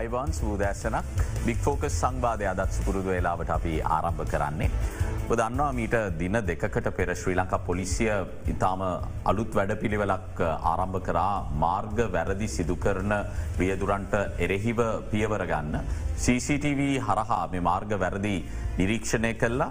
Ivan සූදෑසනක් බික්‍ෆෝකස් සංවාධය අදත් සුපුරුදු වෙලාවට අපි ආරම්භ කරන්නේ. දන්නවා මීට දින දෙකට පෙර ශ්‍රී ලංකා පොලිසිය ඉතාම අලුත් වැඩ පිළිවෙලක් ආරම්භ කරා මාර්ග වැරදි සිදුකරන රියදුරන්ට එරෙහිව පියවරගන්න. CCTV හරහා මේ මාර්ග වැරදි නිරීක්ෂණය කල්ලා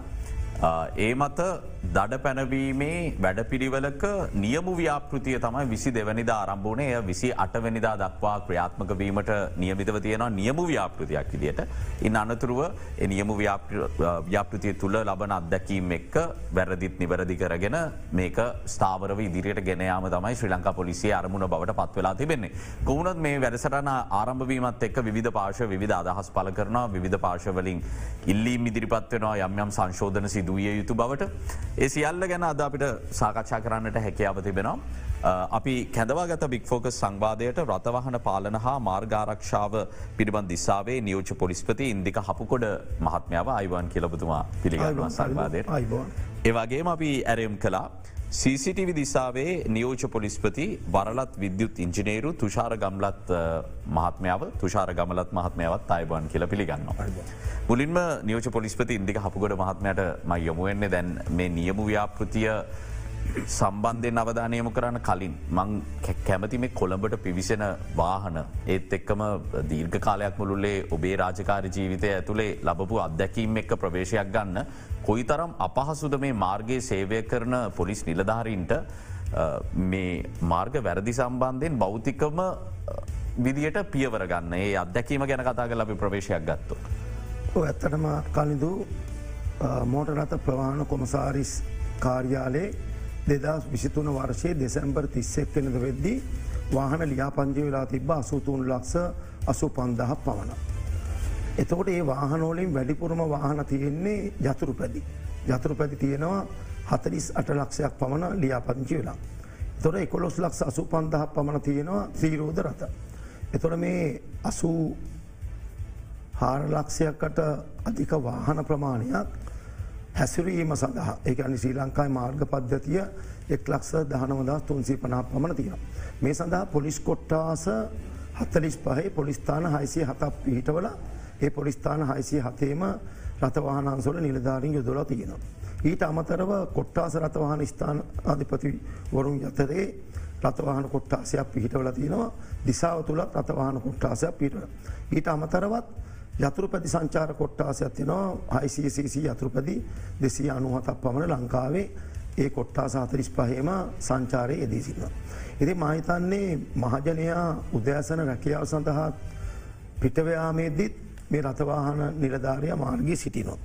ඒ මත දඩ පැනවීමේ වැඩපිළිවලක නියමු ව්‍යාපෘතිය තමයි විසි දෙවනිදා ආරම්භෝනය විසි අටවැනිදා දක්වා ක්‍රියාත්මක වීමට නියමිතව තියෙන නියමු ව්‍යාපෘතියක් විදියට. ඉන් අනතුරුව නියමු ව්‍යාපෘතිය තුළ ලබන අත්දැකීම් එක්ක වැරදිත් නිවැරදි කරගෙන මේක ස්ථාවරව ඉදිරියට ගෙනයාම තමයි ශ්‍රී ලංකා පොලිසිය අරමුණ බවට පත්වෙලා තිබෙන්නේ. කොවුණත් මේ වැඩසටන ආරම්භවීමත් එක්ක විධ පාශ විධ අදහස් පල කරනවා විධ පාශවලින් ඉල්ලීම් ඉදිරිපත් වෙනවා යම් යම් සංශෝධන සිදුවිය යුතු බවට. ඒ සියල්ල ගැන අද අපිට සාකච්ඡා කරන්නට හැකියාව තිබෙනවා. අපි කැදවාගත බික්‍ෆෝකස් සංවාදයට රතවහන පාලන හා මාර්ගාරක්ෂාව පිළිබඳ දිසාවේ නියෝච පොලිස්පති ඉන්දික හපුකොඩ මහත්මාව අයිවන් කියලබතුමා පිළිගන්නවා සංවාදයට ඒවගේම අපි ඇරයම් කලා CCTV දිසාවේ නියෝච පොලිස්පති වරලත් විද්‍යුත් ඉංජිනේරු තුෂාර ගම්ලත් මහත්මාව තුෂාර ගමලත් මහත්මාවත් අයිබන් කියල පිළිගන්නවා. මුලින්ම නියෝච පොලිස්පති ඉන්දික හපුගොඩ මහත්මයට මයි යොමුවෙන්නේ දැන් මේ නියමු ව්‍යාපෘතිය සම්බන්ධය නවධානයම කරන්න කලින් මං කැමති මේ කොළඹට පිවිසෙන වාහන ඒත් එක්කම දීර්ඝ කාලයක් මුළුල්ලේ ඔබේ රාජකාර ජීවිතය ඇතුළේ ලබපු අත්දැකීම් එක්ක ප්‍රවේශයක් ගන්න කොයි තරම් අපහසුද මේ මාර්ගයේ සේවය කරන පොලිස් නිලධාරීන්ට මේ මාර්ග වැරදි සම්බන්ධයෙන් බෞතිකම විදියට පියවර ගන්න ඒ අත්දැකීම ගැන කතා කල අපි ප්‍රවේශයක් ගත්තු. ඇත්තටම කලිදු මෝටරත ප්‍රවාණ කොමසාරිස් කාර්යාලේ දෙදස් විසිතුන වර්ෂයේ දෙසැම්බර් තිස්සෙක් කෙනද වෙද්දී වාහන ලියාපංජි වෙලා තිබ අසුතුන් ලක්ෂ අසු පන්දහ පවන. එතකොට ඒ වාහනෝලින් වැඩිපුරම වාහන තියෙන්නේ ජතුරු පැදි. ජතුරු පැදි තියෙනවා හතලිස් අට ලක්ෂයක් පමණ ලියාපංචි වෙලා. තොර එකොලොස් ලක්ෂ අසු පන්දහ පමණ තියෙනවා ත්‍රීරෝධ රත. එතොට මේ අසූ හාරලක්ෂයක්කට අධික වාහන ප්‍රමාණයක් හැසිරීම සඳහා ඒකනි ශ්‍රී ලංකායි මාර්ග පද්ධතිය එක් ලක්ෂ දහනවදා තුන්සී පනා පමණ තියෙන. මේ සඳහා පොලිස් කොට්ටාස හත්තලිස් පහේ පොලිස්ථාන හයිසිය හතක් පිහිටවල ඒ පොලිස්ථාන හයිසිය හතේම රතවාහනන්සොල නිලධාරින් යොදොල තියෙනවා. ඊට අමතරව කොට්ටාස රතවාහන ස්ථාන අධිපති වරුන් යතරේ රතවාහන කොට්ටාසයක් පිහිටවල තියෙනවා දිසාව තුළ රතවාහන කොට්ටාසයක් පිටව. ඊට අමතරවත් යතුරුපැති සංචාර කොට්ටාසයක් තිනවා ICCC යතුරුපැදි දෙසී අනුහතක් පමණ ලංකාවේ ඒ කොට්ටා සාතරිස් පහේම සංචාරය එදී සින්න. ඉති මහිතන්නේ මහජනයා උදෑසන රැකියාව සඳහා පිටවයාමේදදිත් මේ රතවාහන නිලධාරය මාර්ගී සිටිනොත්.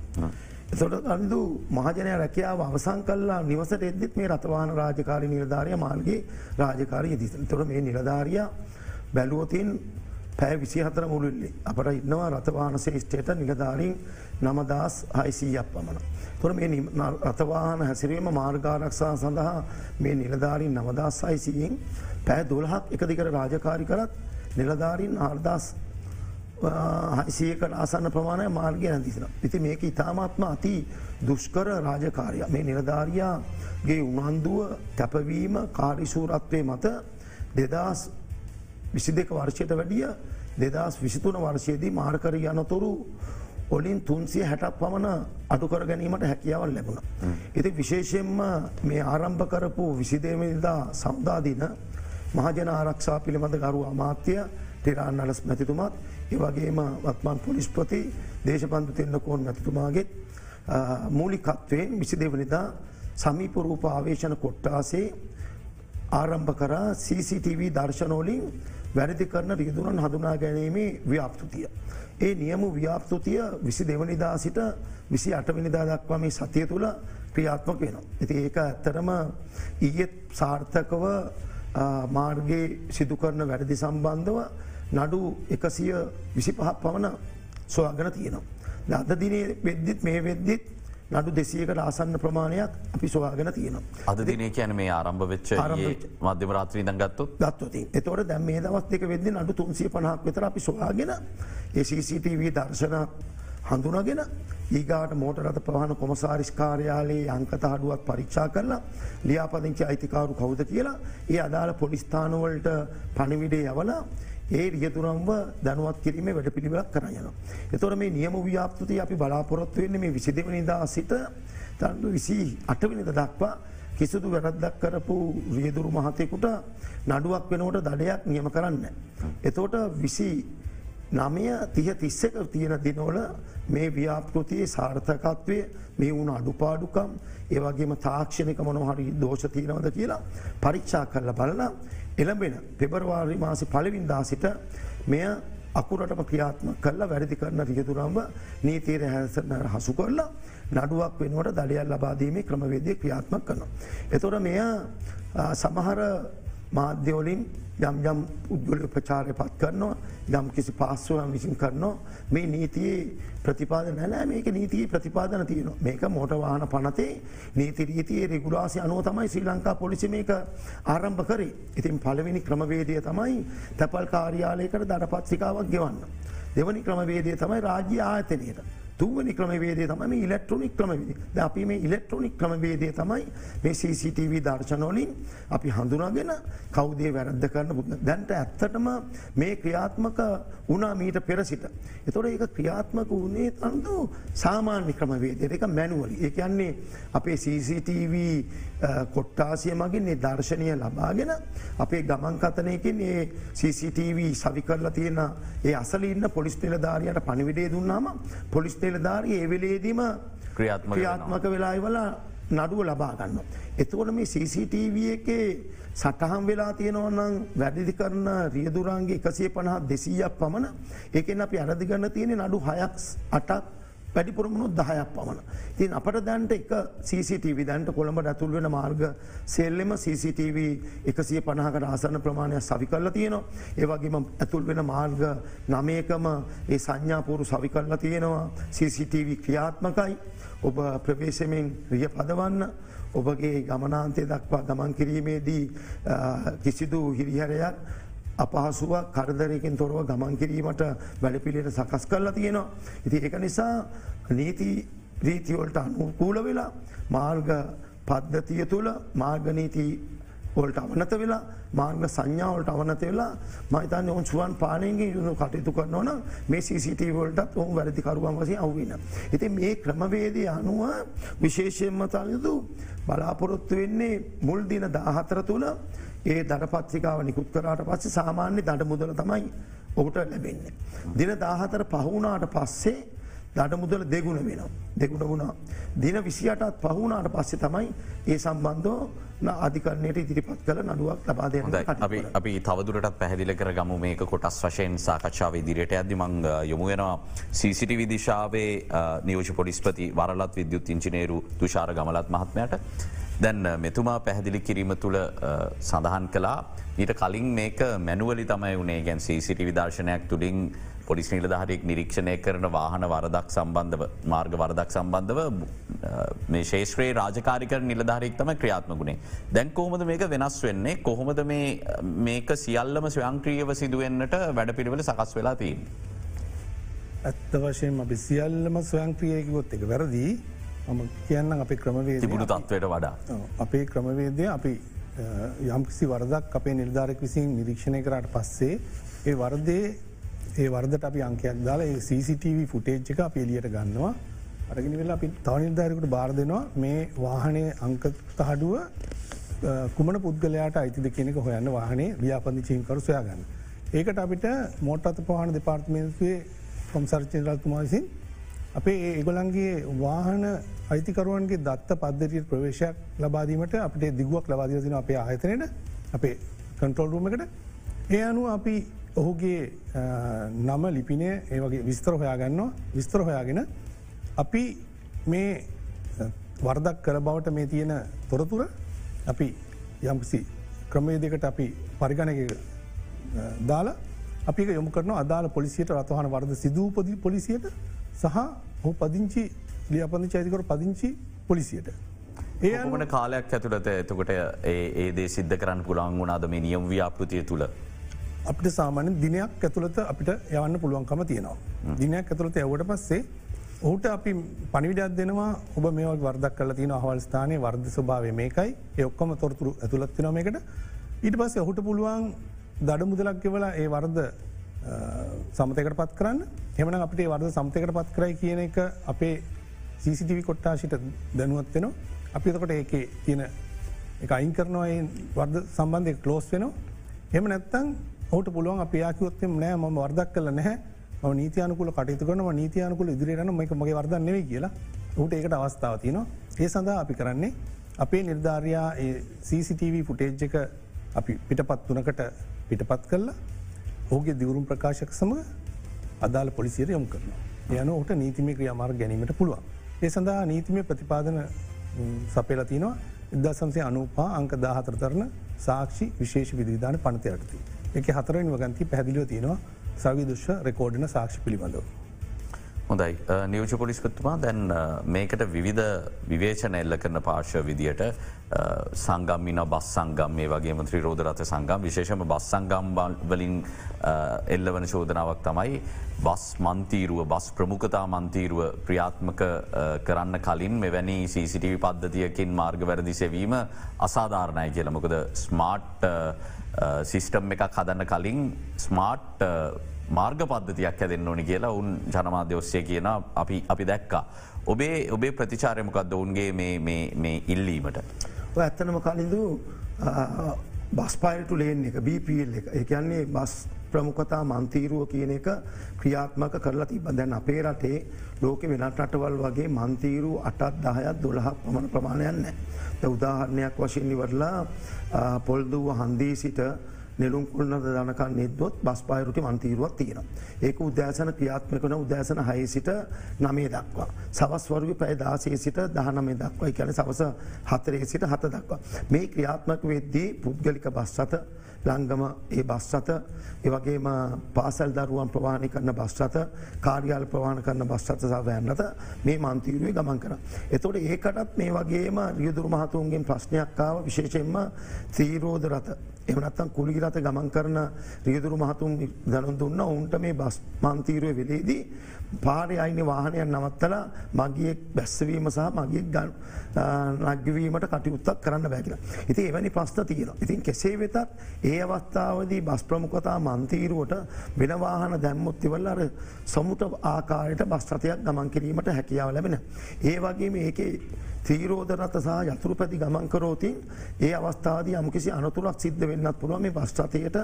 එතොට අන්දු මහජනය රැකියාව අවසං කල්ලා නිවසට එද්දිත් මේ රතවාහන රාජකාරි නිලධාරය මාර්ගේ රාජකාරය දිසන තොර මේ නිලධාරිය බැලුවතින් පැෑ විසි හතර මුළුල්ලේ අපට ඉන්නවා රතවාහන ශේෂ්ඨයට නිලධාරීන් නමදස් හයිසීයක් පමණ. තොර මේ රතවාහන හැසිරීම මාර්ගාරක්ෂා සඳහා මේ නිලධාරීන් නවදස් අයිසියෙන් පෑ දොළහක් එකදිකර රාජකාරි කරත් නිලධාරීන් ආර්දස් හයිසියකට ආසන්න ප්‍රමාණය මාර්ගය නැතිසන. ඉති මේක ඉතාමත්ම අති දුෂ්කර රාජකාරය මේ නිලධාරයාගේ උනන්දුව කැපවීම කාරිසූරත්වය මත දෙදස් විසි දෙක වර්ෂයට වැඩිය දෙදස් විසිතුන වර්ෂයේදී මාර්කර යනතුරු ඔලින් තුන්සිය හැටක් පමණ අඩුකර ගැනීමට හැකියාවල් ලැබුණ. ඉති විශේෂයෙන්ම මේ ආරම්භ කරපු විසිදේමනිදා සම්දාදින මහජන ආරක්ෂා පිළිබඳ ගරු අමාත්‍ය ටෙරාන් අලස් මැතිතුමත් ඒවගේම වත්මන් පොලිස්පති දේශපන්තු තිෙන්න්නකෝන් මැතිතුමාගෙත් මූලිකත්වයෙන් විසි දෙවනිදා සමීපරූප ආවේශන කොට්ටාසේ ආරම්භ කරා CCTV දර්ශනෝලින් වැරදි කරන රිදුරන් හඳුනා ගැනීමේ ව්‍යාප්තුතිය. ඒ නියමු ව්‍යාප්තුතිය විසි දෙවනිදා සිට විසි අටවිනිදා දක්වා මේ සතිය තුළ ක්‍රියාත්මක වෙනවා. ඇති ඒක ඇත්තරම ඊයත් සාර්ථකව මාර්ගයේ සිදු කරන වැරදි සම්බන්ධව නඩු එකසිය විසි පහක් පවන සොයාගෙන තියෙනවා. අද දිනේ වෙද්දිත් මේ වෙද්දිත් නඩු දෙසියකට ආසන්න ප්‍රමාණයක් අපි සොවාගෙන තියෙනවා. අද දිනේ කියන මේ ආරම්භ වෙච්ච මධ්‍යම රාත්‍රී දගත්තු ගත්වති එතවට දැම් මේ දවස් දෙක වෙද නඩු තුන්සිය පනහක් විතර අපි සොයාගෙන ඒCCTV දර්ශන හඳුනගෙන ඒගාට මෝටරත ප්‍රහණ කොමසාරිස් කාර්යාලයේ අංකත හඩුවක් පරික්ෂා කරලා ලියාපදිංචි අයිතිකාරු කවුද කියලා ඒ අදාළ පොලිස්ථානවලට පණිවිඩේ යවලා ඒ රියතුරම්ව දැනුවත් කිරීම වැඩ පිළිවෙලක් කරයන. එතොට මේ නියම ව්‍යාපෘති අපි බලාපොරොත්තු වෙන්නේ මේ විසිදවනිදා සිට තන්ඩු විසි අටවිනිද දක්වා කිසිදු වැරද්දක් කරපු රියදුරු මහතයකුට නඩුවක් වෙනවට දඩයක් නියම කරන්න. එතෝට විසි නමය තිය තිස්සක තියෙන දිනෝල මේ ව්‍යාපෘතියේ සාර්ථකත්වය මේ වුණ අඩුපාඩුකම් ඒවගේම තාක්ෂණක මොනොහරි දෝෂ තියෙනවද කියලා පරික්ෂා කරල බලලා එළඹෙන පෙබරවාරි මාසි පලවින්දා සිට මෙය අකුරටම ක්‍රියාත්ම කල්ලා වැරදි කරන රියතුරම්ව නීතීර හැසන හසු කරලා නඩුවක් වෙනුවට දඩියල් ලබාදීමේ ක්‍රමවේදය ක්‍රියාත්මක් කරනවා. එතොට මෙය සමහර මාධ්‍යවලින් යම් යම් උද්ගල ප්‍රචාරය පත් කරනවා යම් කිසි පාස්සුවම් විසින් කරනවා මේ නීතියේ ප්‍රතිපාද නැනෑ මේක නීතියේ ප්‍රතිපාදන තියන මේක මෝට වාහන පනතේ නීති රීතියේ රෙගුලාසි අනුව තමයි ශ්‍රී ලංකා පොලිසි මේක ආරම්භ කරේ ඉතින් පලවෙනි ක්‍රමවේදය තමයි තැපල් කාර්යාලයකට දඩ පත්සිකාවක් ගෙවන්න. දෙවනි ක්‍රමවේදය තමයි රාජ්‍ය ආයතනයට. තුවනි ක්‍රමවේදේ තමයි මේ ඉලෙක්ට්‍රොනික් ක්‍රමවේද ද අපි මේ ඉලෙක්ට්‍රොනික් ක්‍රමවේදය තමයි මේ CCTV දර්ශනෝලින් අපි හඳුනාගෙන කෞදේ වැරද්ද කරන්න පුද දැන්ට ඇත්තටම මේ ක්‍රියාත්මක වනා මීට පෙරසිට. එතොට ඒක ක්‍රියාත්මක වනේ තන්දු සාමාන්‍ය ක්‍රමවේදයට එක මැනුවලි ඒ කියන්නේ අපේ CCTV කොට්ටාසිය මගින් ඒ දර්ශනය ලබාගෙන අපේ ගමන් කතනයකින් ඒ CCTV සවි කරලා තියෙන ඒ අසලන්න පොලිස් නිලධාරයට පනිවිඩේ දුන්නාම පොලිස් නිලධාරී ඒවෙලේදීම ක්‍රියාත්මක වෙලායිවල නඩුව ලබා ගන්න. එතකොට මේ CCTV එකේ සටහම් වෙලා තියෙනවනම් වැඩිදි කරන රියදුරන්ගේ එකසිය පණහත් දෙසීයක් පමණ ඒකෙන් අපි අරදිගන්න තියෙන නඩු හයක් අටක් වැඩිපුරමුණු දහයක් පමණ. තින් අපට දැන්ට එක CCTV දැන්ට කොළඹ ඇතුල් වෙන මාර්ග සෙල්ලෙම CCTV එකසිය පණහකට ආසන ප්‍රමාණයක් සවි කල්ල තියෙනවා. ඒවගේම ඇතුල් වෙන මාර්ග නමයකම ඒ සංඥාපුරු සවි කල්ල තියෙනවා CCTV ක්‍රියාත්මකයි ඔබ ප්‍රවේශමෙන් රිය පදවන්න ඔබගේ ගමනාන්තය දක්වා ගමන් කිරීමේදී කිසිදු හිරිහරයක් අපහසුවක් කරදරයකින් තොරව ගමන් කිරීමට වැඩපිළිට සකස් කරලා තියෙනවා. ඉති ඒක නිසා නීති රීතිවලට අනුකූල වෙලා මාර්ග පද්ධතිය තුළ මාර්ගනීති ඔල්ට අවනත වෙලා මාර්ග සංඥාවලට අවනත වෙලා මහිතන්න ඔවන් සුවන් පානයගේ යුණු කටයුතු කරනවන මේ සිසිටවලටත් ඔහු වැරදිකරුවන් වසේ අවන්න. ඉති මේ ක්‍රමවේදය අනුව විශේෂයෙන්ම තයුතු බලාපොරොත්තු වෙන්නේ මුල් දින දාහතර තුළ ඒ දඩපත්සිකාව නිකුත් කරාට පස්සේ සාමාන්‍ය දඩ මුදල තමයි ඔහුට ලැබෙන්නේ. දින දාහතර පහුණාට පස්සේ දඩ මුදල දෙගුණ වෙනවා. දෙගුණ වුණා. දින විසියටත් පහුණාට පස්සේ තමයි ඒ සම්බන්ධෝ අධිකරණයට ඉදිරිපත් කළ නඩුවක් ලබාදය අපි අපි තවදුරටත් පැහදිල කර ගම මේක කොටස් වශයෙන් සාකච්ඡාව ඉදිරියට ඇදදි මං යොමුවෙනවා සීසිටි විදිශාවේ නියෝජ පොලිස්පති වරලත් විද්‍යුත් ඉංචිනේරු තුෂාර ගමලත් මහත්මයට දැන් මෙතුමා පැහැදිලි කිරීම තුළ සඳහන් කලා ඊට කලින් මේක මැනුවලි තමයි වනේ ගැන් සිටි විදර්ශනයක් තුළින් පොලිස් නිලධහරෙක් නිරීක්ෂණය කරන වාහන වරදක් සම්බන්ධව මාර්ග වරදක් සම්බන්ධව මේ ශේෂත්‍රයේ රාජකාරිකර නිලධාරෙක් තම ක්‍රියාත්ම ගුණේ දැන් කොහොමද මේක වෙනස් වෙන්නේ? කොහොමද මේක සියල්ලම ස්වයංක්‍රියව සිදුවෙන්න්නට වැඩ පිළිවෙල සකස් වෙලා තිීන්. ඇත්ත වශයෙන් අපි සියල්ලම ස්වයංක්‍රියයකිවොත් එක වැරදිී. මම කියන්න අපි ක්‍රමවේ තිබුණු තත්වයට වඩා. අපේ ක්‍රමවේදය අපි යම්කිසි වරදක් අපේ නිර්ධාරක විසින් නිරීක්ෂණය කරට පස්සේ ඒ වර්දේ ඒ වර්දට අපි අංකයක් දාලා CCTV ෆුටේජ් එක අප එලියට ගන්නවා අරගෙන වෙලා අපි තව නිර්ධාරකට බාර දෙනවා මේ වාහනය අංකතහඩුව කුමන පුද්ගලයාට අයිතිද කෙනෙක හොයන්න වාහනේ ව්‍යාපදිචීන්කරු සොයා ගන්න. ඒකට අපිට මෝට්ටත පහන දෙපාර්ත්මේන්තුවේ කොම්සර්චනරත්තුමා විසින් අපේ ඒගොලන්ගේ වාහන අයිතිකරුවන්ගේ දත්ත පද්ධතියට ප්‍රවේශයක් ලබාදීමට අපට දිගුවක් ලබාදීසින අපේ ආයතනයට අපේ කන්ට්‍රෝල්රුමකට ඒ අනු අපි ඔහුගේ නම ලිපිනය ඒවගේ විස්තර හොයාගන්නවා. විස්තර හොයාගෙන අපි මේ වර්දක් කර බවට මේ තියෙන තොරතුර අපි යම්කිසි ක්‍රමේ දෙකට අපි පරිගණක දාලා අපි යොම කරන අදාළ පොලිසියට රතහන වර්ද සිදූපදී පොලිසියට සහ හු පදිංචි ලියපඳ චෛතිකර පදිංචි පොලිසියට. ඒමට කාලයක් ඇතුළත එතකොට ඒදේ සිද්ධ කරන්න පුළන් වුණාද මේ නියම් ව්‍යාපෘතිය තුළ. අපිට සාමාන්‍ය දිනයක් ඇතුළත අපිට යවන්න පුළුවන්කම තියෙනවා. දිනයක් ඇතුළත ඇවට පස්සේ ඔහුට අපි පනිවිඩත් දෙනවා ඔබ මේ වර්දක් කල තින හවල් ස්ථානය වර්ද ස්භාව මේකයි ඔක්කොම තොරතුරු ඇතුළත්තිනොමකට ඊට පස්සේ ඔහුට පුළුවන් දඩ මුදලක් ගෙවලා ඒ වර්ද සමතකට පත් කරන්න. එමන අපට වර්ද සම්තකට පත් කරයි කියන එක අපේ CCTV කොට්ටාශිට දැනුවත් වෙන අපි තකොට ඒක තියෙන එක අයින් කරනවා වර්ද සම්බන්ධය කලෝස් වෙනවා. එම නැත්තං ඔහට පුළුවන් අප යාකිවොත්තෙම නෑ ම වර්දක් කල නැහැ. නීතියනකුල කටයුතු කරනම නීතියනකුල ඉදිරිරන එක මගේ වර්දන්නෙවේ කියලා ඌට ඒකට අවස්ථාව තියනවා. ඒ සඳහා අපි කරන්නේ අපේ නිර්ධාරයා CCTV ෆුටේජ් එක අපි පිටපත් වනකට පිටපත් කරලා ඕගේ දිවරුම් ප්‍රකාශක සමඟ අදාළ පොලිසියට යොම් කරන. යන ඔට නීතිමය ක්‍රියාමාර ගැනීමට පුළුවන්. ඒ සඳහා නීතිමය ප්‍රතිපාදන සපේලතිනවා ඉදදා සංසය අනුපා අංක දාහතර තරන සාක්ෂි විශේෂ විධධාන පනත යටති. එක හතරෙන් වගන්ති පැදිලිව තියෙනවා සවිදුෂ රෙකෝඩන සාක්ෂි පිළිබඳව. හොඳයි. නියෝජ පොලිස්පත්තුමා දැන් මේකට විවිධ විවේචන එල්ල කරන පාර්ශව විදියට සංගම්මින බස් සංගම් මේ වගේ මත්‍රී රෝධරත සංගම් විශේෂම බස් සංගම්බල් වලින් එල්ලවන චෝදනාවක් තමයි බස් මන්තීරුව බස් ප්‍රමුඛතා මන්තීරුව ප්‍රියාත්මක කරන්න කලින් මෙවැනි CCTV පද්ධතියකින් මාර්ග වැරදි සෙවීම අසාධාරණය කියලමකද ස්මාර්ට් සිිස්ටම් එකක් හදන්න කලින් ස්මාර්ට් මාර්ග පද්ධතියක් හැදෙන්න්න ඕනි කියලා උන් ජනමාධ්‍ය ඔස්සේ කියන අපි අපි දැක්කා. ඔබේ ඔබේ ප්‍රතිචාරයමකක්ද ඔවුන්ගේ මේ ඉල්ලීමට. ඇත්තනම කලින්දු බස්පායිටු ලේන් එක බපල් එක එකන්නේ බස් ප්‍රමුඛතා මන්තීරුව කියන එක ක්‍රියාත්මක කරලා තිබ දැන් අපේ රටේ ලෝක වෙනත් රටවල් වගේ මන්තීරු අටත් දහයත් දොළහක් පමණ ප්‍රමාණයන්න. උදාහරණයක් වශයෙන් නිවරලා පොල්දුව හන්දී සිට නෙළුම් කුල්න්නද දනකන් නෙද්දොත් බස් පායරුටි මන්තීරුවක් තියෙන. ඒක උදෑසන ක්‍රියාත්මකන උදෑසන හය සිට නමේ දක්වා. සවස් වර්ග පැය දාසේ සිට දහනමේ දක්වා කියන සවස හතරේ සිට හත දක්වා. මේ ක්‍රියාත්මක වෙද්දී පුද්ගලික බස් සත ලංගම ඒ බස් සත ඒවගේම පාසල් දරුවන් ප්‍රවාණි කරන බස්්‍රත කාර්යාල ප්‍රවාණ කරන බස්්‍රත සවයන්නත මේ මන්තීරුවේ ගමන් කර. එතොට ඒකටත් මේ වගේම රියදුර මහතුන්ගෙන් ප්‍රශ්නයක්කාව විශේෂෙන්ම තීරෝධ රත එමනත්තන් කුලිගිරත ගමන් කරන රියදුරු මහතුන් දනුන් දුන්න ඔවුන්ට මේ බස් මන්තීරුව වෙලේදී පාරය අයින වාහනයක් නවත්තලා මගියෙක් බැස්සවීම සහ මගියෙක් ගන් නගවීමට කටයුත්තක් කරන්න බැකිලා. ඉති එවැනි ප්‍රස්ථ තියෙන. ඉතින් කෙසේ වෙතත් ඒ අවස්ථාවදී බස් ප්‍රමුඛතා මන්තීරුවට වෙනවාහන දැම්මුත්තිවල් අර සමුත ආකාරයට බස්්‍රතයක් ගමන් කිරීමට හැකියාව ලැබෙන. ඒ වගේම ඒකේ තීරෝධරත සහ යතුරු පැති ගමන්කරෝතින් ඒ අවස්ථාද යම්කිසි අනතුරක් සිද්ධ වෙන්නත් පුළුව මේ පස්්‍රතයට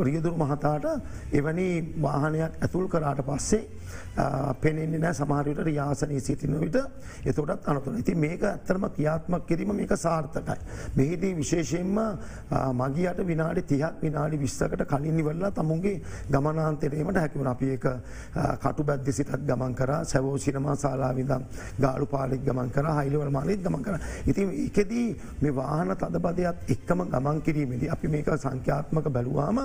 රියදුරු මහතාට එවැනි වාහනයක් ඇතුල් කරාට පස්සේ පෙනෙන්නේ නෑ සමහරයට රියාසනී සිතින විට එතොටත් අනතුර ඉති මේක ඇත්තරම ක්‍රියාත්මක් කිරීම මේක සාර්ථකයි. මෙහිදී විශේෂයෙන්ම මගේයට විනාඩි තිහක් විනාඩි විස්සකට කලින් නිවල්ලා තමුන්ගේ ගමනාන්තරේමට හැකිවන අපි ඒක කටු බැද්දි සිතත් ගමන් කර. සැවෝ සිනමා සාලාවිදම් ගාලු පාලෙක් ගමන් කර හයිලවල් මාලෙත් ගමන් කර. ඉතින් එකදී මේ වාහන තදබදයක් එක්කම ගමන් කිරීමේදී අපි මේක සංඛ්‍යාත්මක බැලුවාම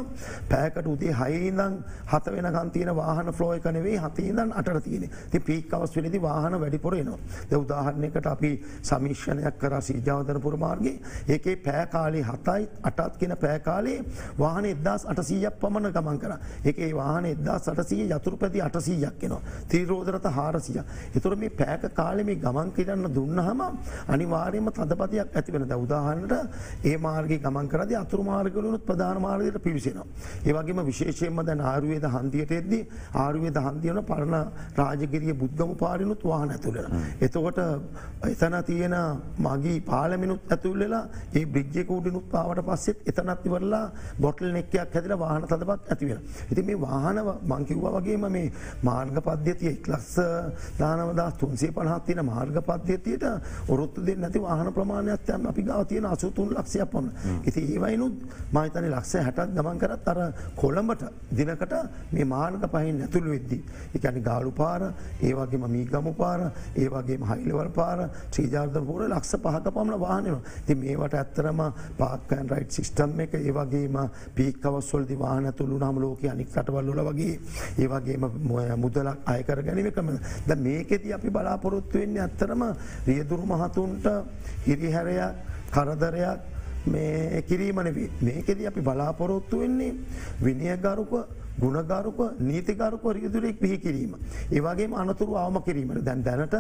පෑකට උදේ හයිඉදං හත වෙනකන් තියෙන වාහන ෆ්ලෝය කනවේ හතේ ඉදන් අට තියෙන ති පීකවස් වෙලදි වාහන වැඩිපොරේනවා ද උදාහරණයකට අපි සමිශ්ෂණයක් කර සීජාවදනපුර මාර්ගේ. ඒකේ පෑකාලේ හතයි අටත් කියෙන පෑකාලේ වාහන එදදාස් අටසීයක් පමණ ගමන් කර. ඒකේ වාහන එදදා සටසීය යතුරු පැති අටසීයක් කෙනවා තීරෝධරත හාරසිය එතුර මේ පෑක කාලෙම ගමන් කිරන්න දුන්නහම අනිවාර්යම තදපතියක් ඇතිවෙන ද උදාහන්නට ඒ මාර්ගගේ ගමන් කරද අතුරු මාර්ගලුත් ප්‍රධාන මාර්ගයට පිවිසෙනවා. ඒවගේම විශේෂයෙන්ම දැන් ආරුවේද හන්දියට එද්දී ආරුවේද හන්දියන පරණ කරන රාජගිරිය බුද්ධම පාරිනුත් වාහන ඇතුළෙන. එතකොට එතන තියෙන මගේ පාලමිනුත් ඇතුල්ලලා ඒ බ්‍රිජ්ජයකූඩිනුත් පාවට පස්සෙත් එතනත් ඉවරලා බොටල් නෙක්කයක් හැදිල වාහන තදපත් ඇතිවෙන. ඉති මේ වාහන මංකිව්වා වගේම මේ මාර්ග පද්ධතිය එක්ලස්ස දානවදා තුන්සේ පනහත්තින මාර්ග පද්ධතියට ඔරොත්තු දෙ නැති වාහන ප්‍රමාණයක්යන් අපි ගව තියෙන අසුතුන් ලක්ෂයක් පොන්න. ඉති ඒවයිනුත් මහිතන ලක්ෂ හැටත් ගමන් කරත් අර කොළඹට දිනකට මේ මාර්ග පහින් ඇතුළ වෙද්දි. එක ගැන ගාලු පාර ඒවගේම මීගමු පාර ඒවගේ හයිලවල් පාර ශ්‍රීජාර්ධපුර ලක්ෂ පහක පමණ වාහනව ති මේවට ඇත්තරම පාකන් රයිට් සිිස්ටම් එක ඒවගේම පීකවස්වල්දි වාහන තුළු නම ලෝක අනික් කටවල්ලල වගේ ඒවගේම මුදලක් අයකර ගැනීමකම ද මේකෙති අපි බලාපොරොත්තු වෙන්නේ ඇත්තරම රියදුරු මහතුන්ට හිරිහැරයක් කරදරයක් මේ කිරීමනවේ මේකෙද අපි බලාපොරොත්තු වෙන්නේ විනියගරුක ගුණගරුක නීතිකරුක රියදුරෙක් පිහි කිරීම. ඒවගේ අනතුරු අවම කිරීමට දැන් දැනට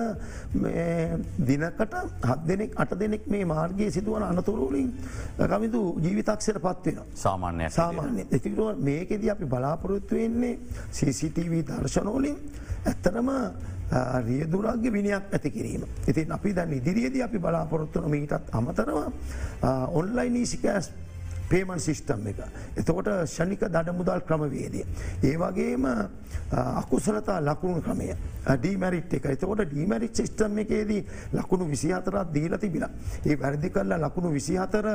දිනකට හත් දෙනෙක් අට දෙනෙක් මේ මාර්ගයේ සිදුවන අනතුරුවලින් කමිතු ජීවිතක්ෂයට පත්වෙන. සාමාන්‍ය සාමාන්‍ය එතිරුව මේකෙද අපි බලාපොරොත්තු වෙන්නේ CCTV දර්ශනෝලින් ඇත්තරම රියදුරක්ගේ විනියක් ඇති කිරීම. ඉතින් අපි දැන් ඉදිරියේද අපි බලාපොරොත්තුන මීටත් අමතරව ඔන්ලයින් ඊසිකෑස් පේමන් සිිස්ටම් එක. එතකොට ෂණික දඩ මුදල් ක්‍රමවේදය. ඒවගේම අකුසලතා ලකුණු ක්‍රමය ඩීමරිට් එක එතකොට ඩීමරිට් සිිස්ටම් එකේදී ලකුණු විසිහතරත් දීල තිබිලා. ඒ වැරදි කරලා ලකුණු විසිහතර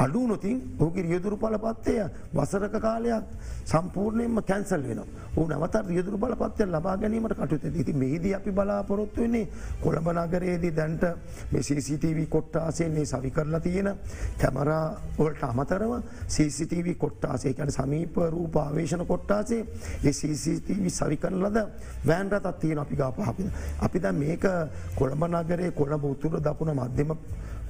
අඩු නොතින් ඕක රියදුරු පලපත්තය වසරක කාලයක් සම්පූර්ණයෙන්ම කැන්සල් වෙන ඕ නවත රියදුරු බලපත්තය ලබා ගැනීමට කටුත ඉති මෙහිද අපි බලාපොරොත්තු වෙන්නේ කොළඹ නගරයේදී දැන්ට CCTV කොට්ටාසයන්නේ සවි කරලා තියෙන කැමරාවලට අමතරව CCTV කොට්ටාසේ කැන සමීප රූප ආවේශන කොට්ටාසේ ඒ CCTV සවි කරලද වෑන්රතත් තියෙන අපි ගාපහපිද. අපි ද මේක කොළඹ නගරේ කොළඹ උතුර දකුණ මධ්‍යම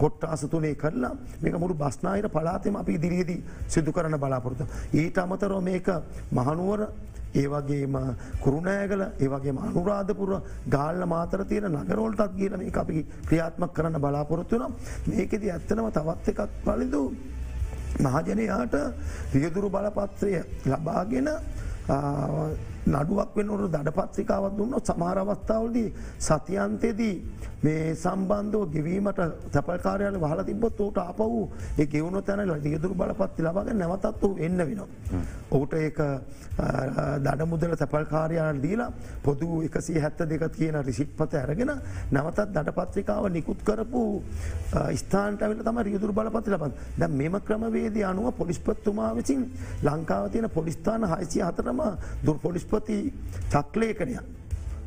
කොට්ටාස තුනේ කරලා මේක මුරු බස්නාහිර පලාතෙම අපි ඉදිරියේදී සිදු කරන බලාපොරොත්තු. ඊට අමතරව මේක මහනුවර ඒවගේම කුරුණෑගල ඒවගේ අනුරාධපුර ගාල්ල මාතර තියෙන නගරෝල්ටත් කියල මේ අපි ක්‍රියාත්මක් කරන්න බලාපොරොත්තුනම් මේකෙද ඇත්තනම තවත් එකක් පලිදු මහජනයාට රියදුරු බලපත්‍රය ලබාගෙන නඩුවක් වෙනවරු දඩපත්‍රිකාවත් දුන්න සමහරවස්ථාවලදී සතියන්තයේදී මේ සම්බන්ධව ගෙවීමට තැපල්කාරයාල වහල තිබොත් ෝට අප වූ ඒ ගෙවුණු තැන දියදුරු බලපත්ති ලබග නැවතත් වූ එන්න වෙනවා. ඔහුට ඒ දඩ මුදල තැපල්කාරයාට දීලා පොදු එකසි හැත්ත දෙක කියන රිසිට්පත ඇරගෙන නැවතත් දඩපත්‍රිකාව නිකුත් කරපු ස්ථාන්ටවිල තම රියදුරු බලපති ලබන් ද මෙම ක්‍රමවේද අනුව පොලිස්පත්තුමා විසින් ලංකාව තියෙන පොලිස්ථාන හයිසිය හතරම දුර් පොලිස්පති චක්ලේකනයක්.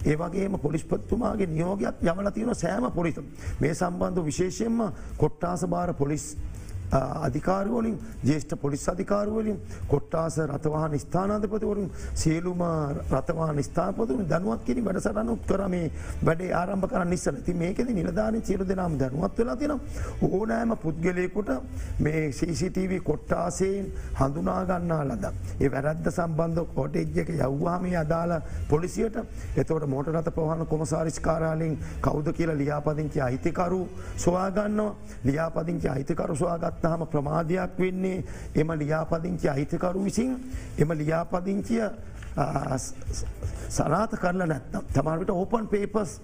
ඒවගේම පොලිස්පත්තුමාගේ නියෝගයක් යමල තියෙන සෑම පොලිතම් මේ සම්බන්ධ විශේෂයෙන්ම කොට්ටාස භාර පොලිස් අධිකාරවලින් ජේෂ්ඨ පොලිස් අධිකාරුවලින් කොට්ටාස රතවාහන ස්ථානාධපතිවරුන් සියලුම රතවාන ස්ථාපතුන දනුවත් කිරි වැඩසටනුත් කරමේ වැඩේ ආරම්භ කරන්න නිස්සන ති මේකෙද නිලධාන සිරු දෙනම් දැනුවත් වෙලා තින ඕනෑම පුද්ගලයකුට මේ CCTV කොට්ටාසයෙන් හඳුනාගන්නා ලද. ඒ වැරද්ද සම්බන්ධ කොටෙජ්ජක යව්වාමේ අදාළ පොලිසියට. එතවට මෝට රත ප්‍රහණ කොමසාරිස්කාරාලින් කෞද කියලා ලියාපදිංචි අයිතිකරු සොයාගන්නවා. ලියාපදිංචි අයිතිකරු සොයාගත් ගත්තාහම ප්‍රමාධයක් වෙන්නේ. එම ලියාපදිංචි අහිතකරු විසින් එම ලියාපදිංචිය සනාත කරලා නැත්නම් තමන්ට ඕපන් පේපස්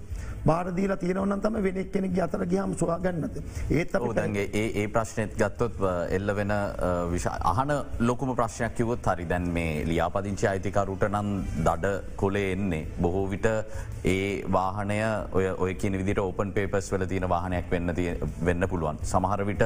බාරදීල තියෙනවන තම වෙනෙක් කෙනෙක් අතර ගහම සොයාගන්නද. ඒත් දන්ගේ ඒ ඒ ප්‍රශ්නයත් ගත්තොත් එල්ල වෙන අහන ලොකුම ප්‍රශ්නයක් කිවත් හරි දැන් මේ ලියාපදිංචි අයිතිකරුට නම් දඩ කොලේ එන්නේ. බොහෝ විට ඒ වාහනය ඔය ඔය කියන විදිට ඕපන් පේපස් වල තියෙන වාහනයක් වෙන්න වෙන්න පුළුවන්. සමහර විට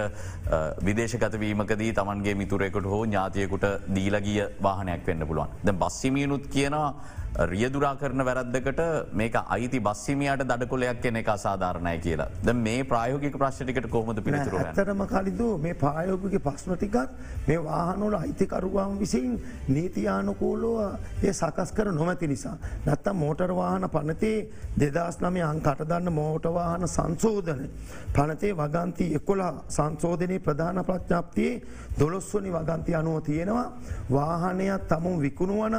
විදේශකතවීමකදී තමන්ගේ මිතුරෙකුට හෝ ඥාතියකුට දීලගිය වාහනයක් වෙන්න පුළුවන්. ද බස්සිමියනුත් කියනවා රියදුරා කරන වැරද්දකට මේක අයිති බස්සිමියට දඩකොලයක් කෙන එක අසාධාරණය කියලා ද මේ ප්‍රයෝගික ප්‍රශ්ටිකට කොහොමද පිළිතුර ඇතරම කලිදු මේ පායෝගගේ ප්‍රශ්නටිකත් මේ වාහනොල අයිතිකරුවන් විසින් නීතියානකූලෝව ඒ සකස් කර නොමැති නිසා. නැත්තම් මෝටර්වාහන පනතේ දෙදස් නම අං කටදන්න මෝටවාහන සංසෝධන. පනතේ වගන්ති එකොලා සංසෝධනය ප්‍රධාන ප්‍රඥාප්තියේ දොළොස්වනි වගන්ති අනුව තියෙනවා වාහනයක් තමුන් විකුණුවන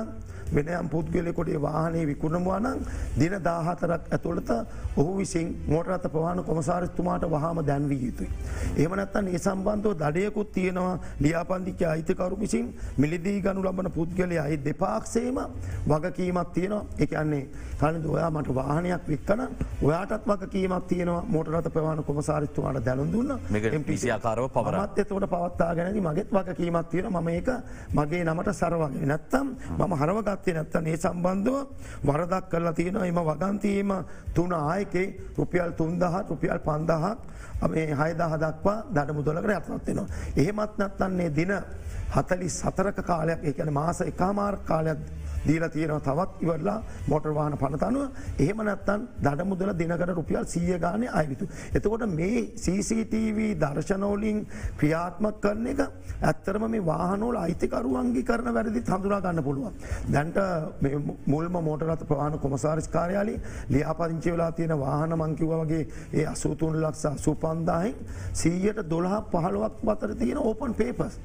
වෙනයම් පුද්ගලෙකොටේ වාහනේ විකුණමවානං දින දාහතරක් ඇතුළත ඔහු විසින් මෝටරත ප්‍රවාණ කොමසාරිස්තුමාට වහම දැන්වී යුතුයි. එමනත්තන් ඒ සම්බන්ධව දඩයකුත් තියෙනවා ලියාපන්දිච්ච අයිතකරු විසින් මිලිදී ගනු ලබන පුද්ගලය අයි දෙපාක්සේම වගකීමක් තියෙනවා එකන්නේ කලද ඔයා මට වාහනයක් වික්කන ඔයාටත් වගකීමක් තියෙනවා. මෝටරත ප්‍රවාණ කොමසාරිස්තුමාට දැනුම් දුන්න. පිසියාකාරව පවරත් එතවට පවත්තා ගැනදි මගෙත් වගකීමක් තියෙන මම ඒක මගේ නමට සරවගේ නැත්තම් මම හරවගත් ගත්තේ නැත්තන් ඒ සම්බන්ධව වරදක් කරලා තියෙන එම වගන්තීම තුන ආයකේ රුපියල් තුන්දහත් රුපියල් පන්දහක් මේ හයදහ දක්වා දඩ මුදලකට ඇත්වත්වෙනවා. එහෙමත් නැත්තන්නේ දින හතලි සතරක කාලයක් ඒකන මාස එකමාර් කාලයක් දීලා තියෙනව තවත් ඉවරලා මොටර් වාහන පනතනුව එහෙම නැත්තන් දඩ මුදල දිනකට රුපියල් සිය ගානය අයවිතු. එතකොට මේ CCTV දර්ශනෝලින් ක්‍රියාත්මක් කරන එක ඇත්තරම මේ වාහනෝල අයිතිකරුවන්ගේ කරන වැරදි හඳුනා ගන්න පුළුවන්. දැන්ට මුල්ම මෝටරත් ප්‍රවාණ කොමසාරිස් කාරයාලි ලියාපදිංචි වෙලා තියෙන වාහන මංකිව වගේ ඒ අසූතුන් ලක්ෂ සුපන්දාහෙන් සීයට දොළහ පහළුවක් පතර තියෙන ඕපන් පේපස්.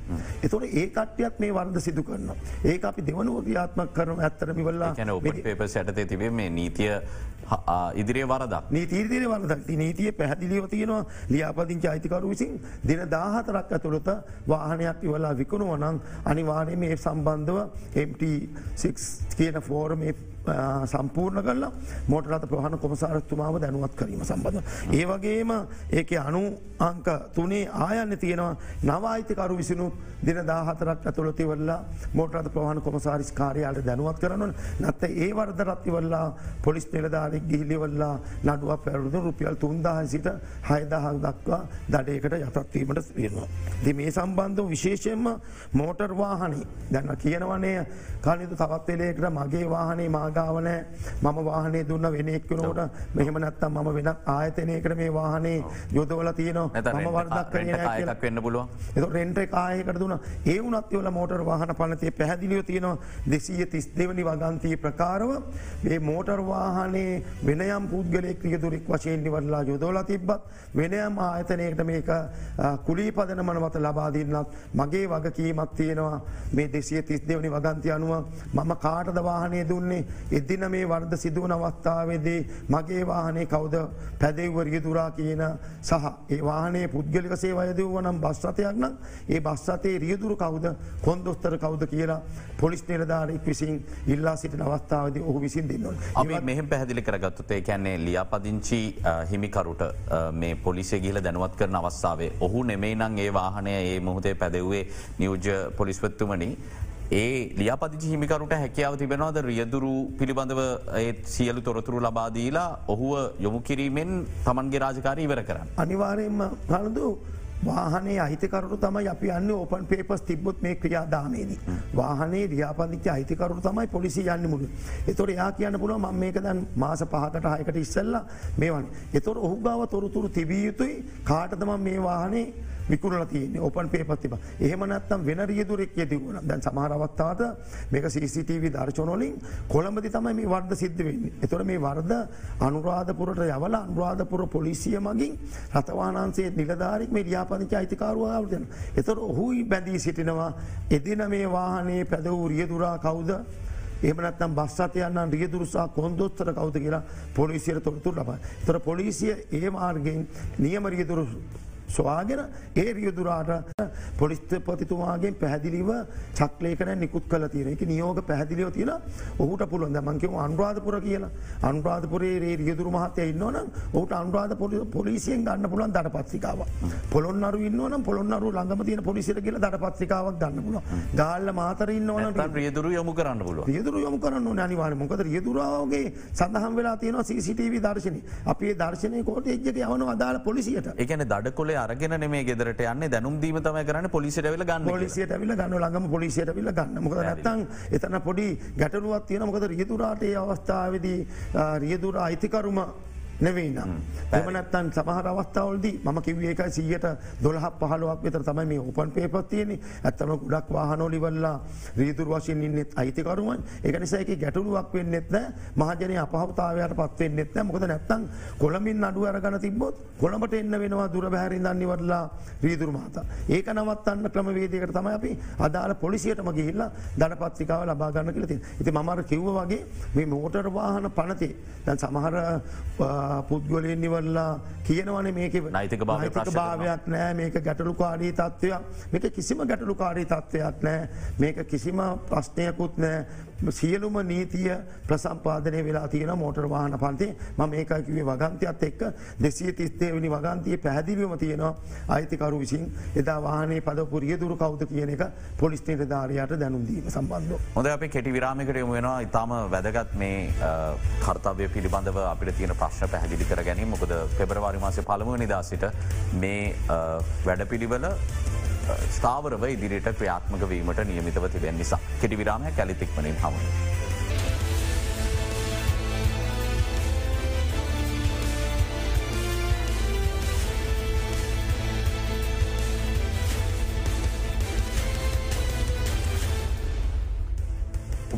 එතොට ඒ කට්ටියත් මේ වර්ද සිදු කරන්න. ඒ අපි දෙවනුව ක්‍රියාත්මක් කරන ඇත්තරමිවල්ලා පේපස් ඇටතේ තිබේ මේ නීතිය ඉදිරිය වරදක්. නීතීර්දිය වරදක්. නීතිය පැහදිලිව තියෙනවා ලියාපදිංච අයිතිකරු විසින් දින දාහතරක් ඇතුළත වාහනයක් ඉවලා විකුණුව නම් අනිවානය මේ සම්බන්ධව MT6 කියන ෆෝරම සම්පූර්ණ කරලා මෝටරත ප්‍රහණ කොමසාරත්තුමාව දැනුවත් කිරීම සම්බඳධ. ඒ වගේම ඒක අනු අංක තුනේ ආයන්න තියෙනවා නවායිතිකරු විසිනු දින දාහතරක් ඇතුළතිවල්ලා මෝටරත ප්‍රහණ කොමසාරිස් කාරයාලට දැනුවත් කරනවන නැත්ත ඒ වර්ද රත්තිවල්ලා පොලිස් නිලධාරෙක් ගිහිලිවල්ලා නඩුව පැරුදු රුපියල් තුන්දාහ සිට හයදහක් දක්වා දඩයකට යටත්වීමට වෙනවා. දි මේ සම්බන්ධ විශේෂයෙන්ම මෝටර් වාහනි දැන්න කියනවනේ කලිතු තවත්වෙලේකට මගේ වාහනේ මාගාවනෑ මම වාහනේ දුන්න වෙනෙක්කනෝට මෙහම නැත්තම් මම වෙන ආයතනයකට මේ වාහනේ යොදවල තියනවා. ම වර්දක් වෙන්න පුළුව එ රෙන්ට කායකට දුන ඒ වනත්වල මෝටර් වාහන පනතිය පැහැදිලියෝ තියෙනවා දෙසීය තිස් දෙවනි වගන්තී ප්‍රකාරව ඒ මෝටර් වාහනේ වෙනයම් පුද්ගලෙක් ියදුරෙක් වශයෙන් නිවරලා යොදෝල තිබ්බත් වෙනයම් ආයතනයකට මේක කුලී පදන මනවත ලබාදින්නත් මගේ වගකීමත් තියෙනවා. මේ දෙසිය තිස් දෙවනි වගන්ති අනුව මම කාටද වාහනය දුන්නේ එදින මේ වර්ද සිදුවන අවස්ථාවේදී මගේ වාහනේ කවුද පැදෙව්වරිය දුරා කියන සහ ඒ වාහනේ පුද්ගලික සේවයදව නම් බස්්‍රතයක් නම් ඒ බස්සතේ රියදුරු කවුද කොන්දොස්තර කවුද කියලා පොලිස් නිලධාරෙක් විසින් ඉල්ලා සිටින අවස්ථාවද ඔහු විසින් දෙන්නවන. අපි මෙහෙම පැහදිලි කරගත්තුතේ කැන්නේ ලියාපදිංචි හිමිකරුට මේ පොලිසිය ගිල දැනුවත් කරන අවස්ථාවේ ඔහු නෙමේ නං ඒ වාහනය ඒ මුහදේ පැදව්වේ නියෝජ පොලිස්පත්තුමනි ඒ ලියාපදිචි හිමිකරුට හැකියාව තිබෙනවාද රියදුරු පිළිබඳව ඒත් සියලු තොරතුරු ලබාදීලා ඔහුව යොමු කිරීමෙන් තමන්ගේ රාජකාරී ඉවර කරන්න. අනිවාරයෙන්ම හනදු වාහනේ අහිතකරු තමයි අපි යන්න ඕපන් පේපස් තිබ්බොත් මේ ක්‍රියාදාමේදී. වාහනේ රියාපදිච්ච අහිතකරු තමයි පොලිසි යන්න මුළු. එතොට යා කියන්න පුළුව ම මේක දැන් මාස පහකට හයකට ඉස්සල්ලා මේවන. එතොට ඔහු ගාව තොරතුරු තිබිය යුතුයි කාටතම මේ වාහනේ විකුරල තියන ඔපන් පේපත්තිබ එහෙම නැත්තම් වෙන රියදුරෙක් යෙදවුණ දැන් සමහරවත්තාට මේක CCTV දර්ශනොලින් කොළඹදි තමයි මේ වර්ද සිද්ධ වෙන්නේ. එතොට මේ වර්ද අනුරාධපුරට යවල අනුරාධපුර පොලිසිය මගින් රතවානන්සේ නිලධාරික් මේ රියාපදිච අයිතිකාරුවාවදන. එතොට ඔහුයි බැඳී සිටිනවා එදින මේ වාහනේ පැදවූ රියදුරා කවුද එමනත්නම් බස්සතයන්න රියදුරුසා කොන්දොස්තර කවද කියලා පොලිසියට තොරතුර ලබ. තොර පොලිසිය ඒ මාර්ගෙන් නියම රියදුරු ස්වාගෙන ඒ රියදුරාට පොලිස්තපතිතුමාගේ පැහැදිලිව චක්ලේකන නිකුත් කල තියෙන එක නියෝග පැහැදිලියෝ තියෙන ඔහුට පුළුවන් මංකිව අන්රාධපුර කියලා. අන්රාධපුරේ රියදුරු මහතය ඉන්නවන ඔහුට අන්රාධ පොලිසියෙන් ගන්න පුලන් දට පත්සිකාව පොළොන්නරු ඉන්නවන පොළොන්නරු ළඟම තියෙන පොලිසිට කියල දට පත්සිකාවක් ගන්න පුල ගාල්ල මාතර ඉන්නවන රියදුරු යොමු කරන්න පුල රියදුරු යොමු කරන්න අනිවාන මොකද රියදුරාවගේ සඳහම් වෙලා තියෙන CCTV දර්ශනය. අපේ දර්ශනය කෝට එජ්ජක යවන අදාළ පොලිසියට. එකන දඩ කොල අරගෙන මේ ගෙදරට යන්න. දැනුම් දීම තම කරන්න පොලිසිට වෙල ගන්න පොලිසියට විල ගන්න ළඟම පොලිසියට විල ගන්න. මොකද නැත්තන් එතන පොඩි ගැටලුවත් තියෙන මොකද රියතුරාටේ අවස්ථාවදී රියදුර අයිතිකරුම නෙවෙයි නම්. එමනත්තන් සමහර අවස්ථාවල්දී මම කිවේ එකයි සීයට දොළහ පහලුවක් වෙතර තමයි මේ ඔපන් පේපත් තියෙන ඇත්තම ගොඩක් වාහනෝලිවල්ලා රීදුර වශයෙන් ඉන්නෙත් අයිතිකරුවන් එක නිසාක ගැටලුවක් වෙන්නෙත් මහජනය අපහතාවයට පත්වෙන්නෙත් මොකද නැත්තන් කොළමින් අඩු අරගන තිබොත් කොළඹට එන්න වෙනවා දුර බැහරි දන්නවරලා රීදුර මහතා. ඒක නවත්තන්න ක්‍රමවේදකට තමයි අපි අදාළ පොලිසියටම ගිහිල්ලා දනපත්තිකාව ලබාගන්න කියලති. ඉති මර කිව්ව වගේ මේ මෝටර් වාහන පනතේ දැන් සමහර පුද්ගොලයෙන් නිවල්ලා කියනවන මේක නයිතික භාවයක් නෑ. මේක ගැටලුකාරී තත්ත්වයක් මේක කිසිම ගැටලුකාරී තත්ත්වයක් නෑ. මේක කිසිම ප්‍රශ්නයකුත් නෑ සියලුම නීතිය ප්‍රසම්පාදනය වෙලා තියෙන මෝටර් වාහන පන්තේ. ම ඒකකිවේ වගන්තයත් එක්ක දෙසිය තිස්තේවනි වගන්තිය පැහැදිලිවම තියෙනවා අයිතිකරු විසින් එදා වාහනේ පදපුරිය දුරු කවුද කියන එක පොලිස් නිරධාරයට දැනුම්දීම සම්බන්ධ. හොද අප කෙටි විරාමිකට යොම වෙනවා. ඉතාම වැදගත් මේ කර්තාවය පිළිබඳව අපිට තියෙන ප්‍රශ්න පැහැදිලි කර ගැනීම. මොකද පෙබරවාරි මාසය පළමුව නිදසිට මේ වැඩ පිළිවල ස්ථාවරව ඉදිරියට ක්‍රියාත්මක වීමට නියමිතව තිබෙන නිසා. කෙටි විරාමය කැලිතික්මනින්